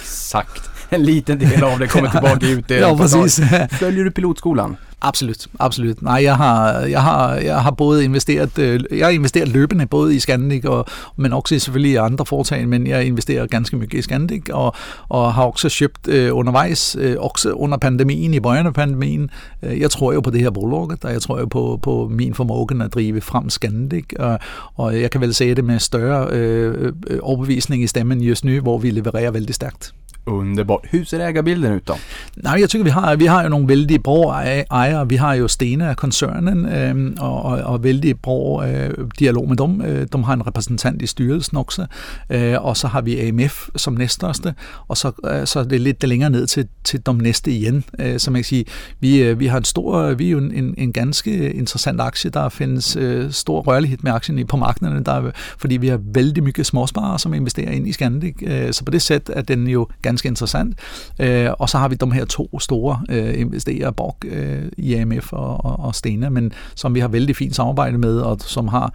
Exakt. En liten del av det kommer tillbaka i utdelning. Ja, precis. Följer du pilotskolan? Absolut, absolut. Nej, jeg har, jeg har, jeg har både investeret, øh, jeg har investeret løbende både i Scandic, og, men også i selvfølgelig i andre foretag, men jeg investerer ganske mycket i Scandic, og, og har også købt øh, undervejs, øh, også under pandemien, i bøjen af pandemien. Øh, Jeg tror jo på det her bolag, og jeg tror jo på, på min formågen at drive frem Scandic, og, og jeg kan vel sige det med større øh, øh, overbevisning i stemmen just nu, hvor vi levererer vældig stærkt. Underbart. Hur ser ägarbilden ut då? Nej, jeg tycker vi har, vi har jo nogle vældig bra ejere. Vi har jo Stena-koncernen øh, og, og, og vældig bra øh, dialog med dem. Øh, de har en repræsentant i styrelsen også. Øh, og så har vi AMF som næststørste, og så, øh, så er det lidt længere ned til, til de næste igen. Øh, så man kan sige, vi, øh, vi har en stor, vi er jo en, en ganske interessant aktie. Der findes øh, stor rørlighed med aktien på markederne, der, fordi vi har vældig mye småsparere, som investerer ind i Scandic. Øh, så på det sæt er den jo ganske interessant. Øh, og så har vi de her to store øh, investerere, Borg, øh, IMF og, og, og Stena, men som vi har vældig fint samarbejde med, og som har,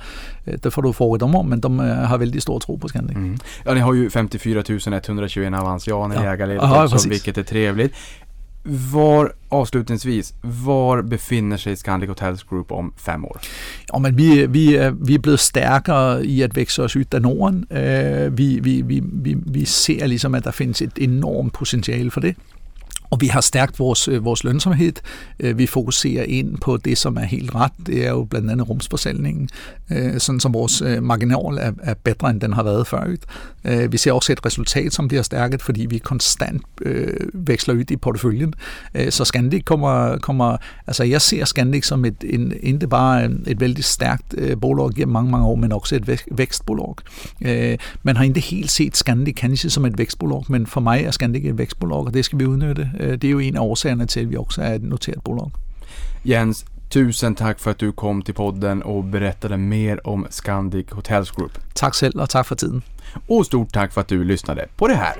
øh, det får du fråga dem om, men de øh, har vældig stor tro på Scandic. Mm. Ja, ni har ju 54 121 avansianer i Ja. Ja, också, precis. vilket är trevligt. Var, avslutningsvis, var befinner sig Scandic Hotels Group om fem år? Ja, men vi, vi, vi er blevet stærkere i at vækse os ud af Norden. Vi, vi, vi, vi, vi ser ligesom, at der findes et enormt potentiale for det. Og vi har stærkt vores, øh, vores lønsomhed. Øh, vi fokuserer ind på det, som er helt ret. Det er jo blandt andet rumsforsalgningen, øh, sådan som vores marginal er, er bedre, end den har været før. Vi ser også et resultat, som bliver stærket, fordi vi konstant øh, veksler ud i porteføljen. Så Scandic kommer, kommer... Altså, jeg ser Scandic som et, en, ikke bare et vældig stærkt øh, bolag gennem mange, mange år, men også et vækstbolag. Man har ikke helt set Scandic kanskje som et vækstbolag, men for mig er Scandic et vækstbolag, og det skal vi udnytte. Øh, Det er jo en af årsagerne til, at vi også er et noteret bolag. Jens, tusen tack för att du kom till podden och berättade mer om Scandic Hotels Group. Tak selv, og tak for tiden. Och stort tack för att du lyssnade på det här.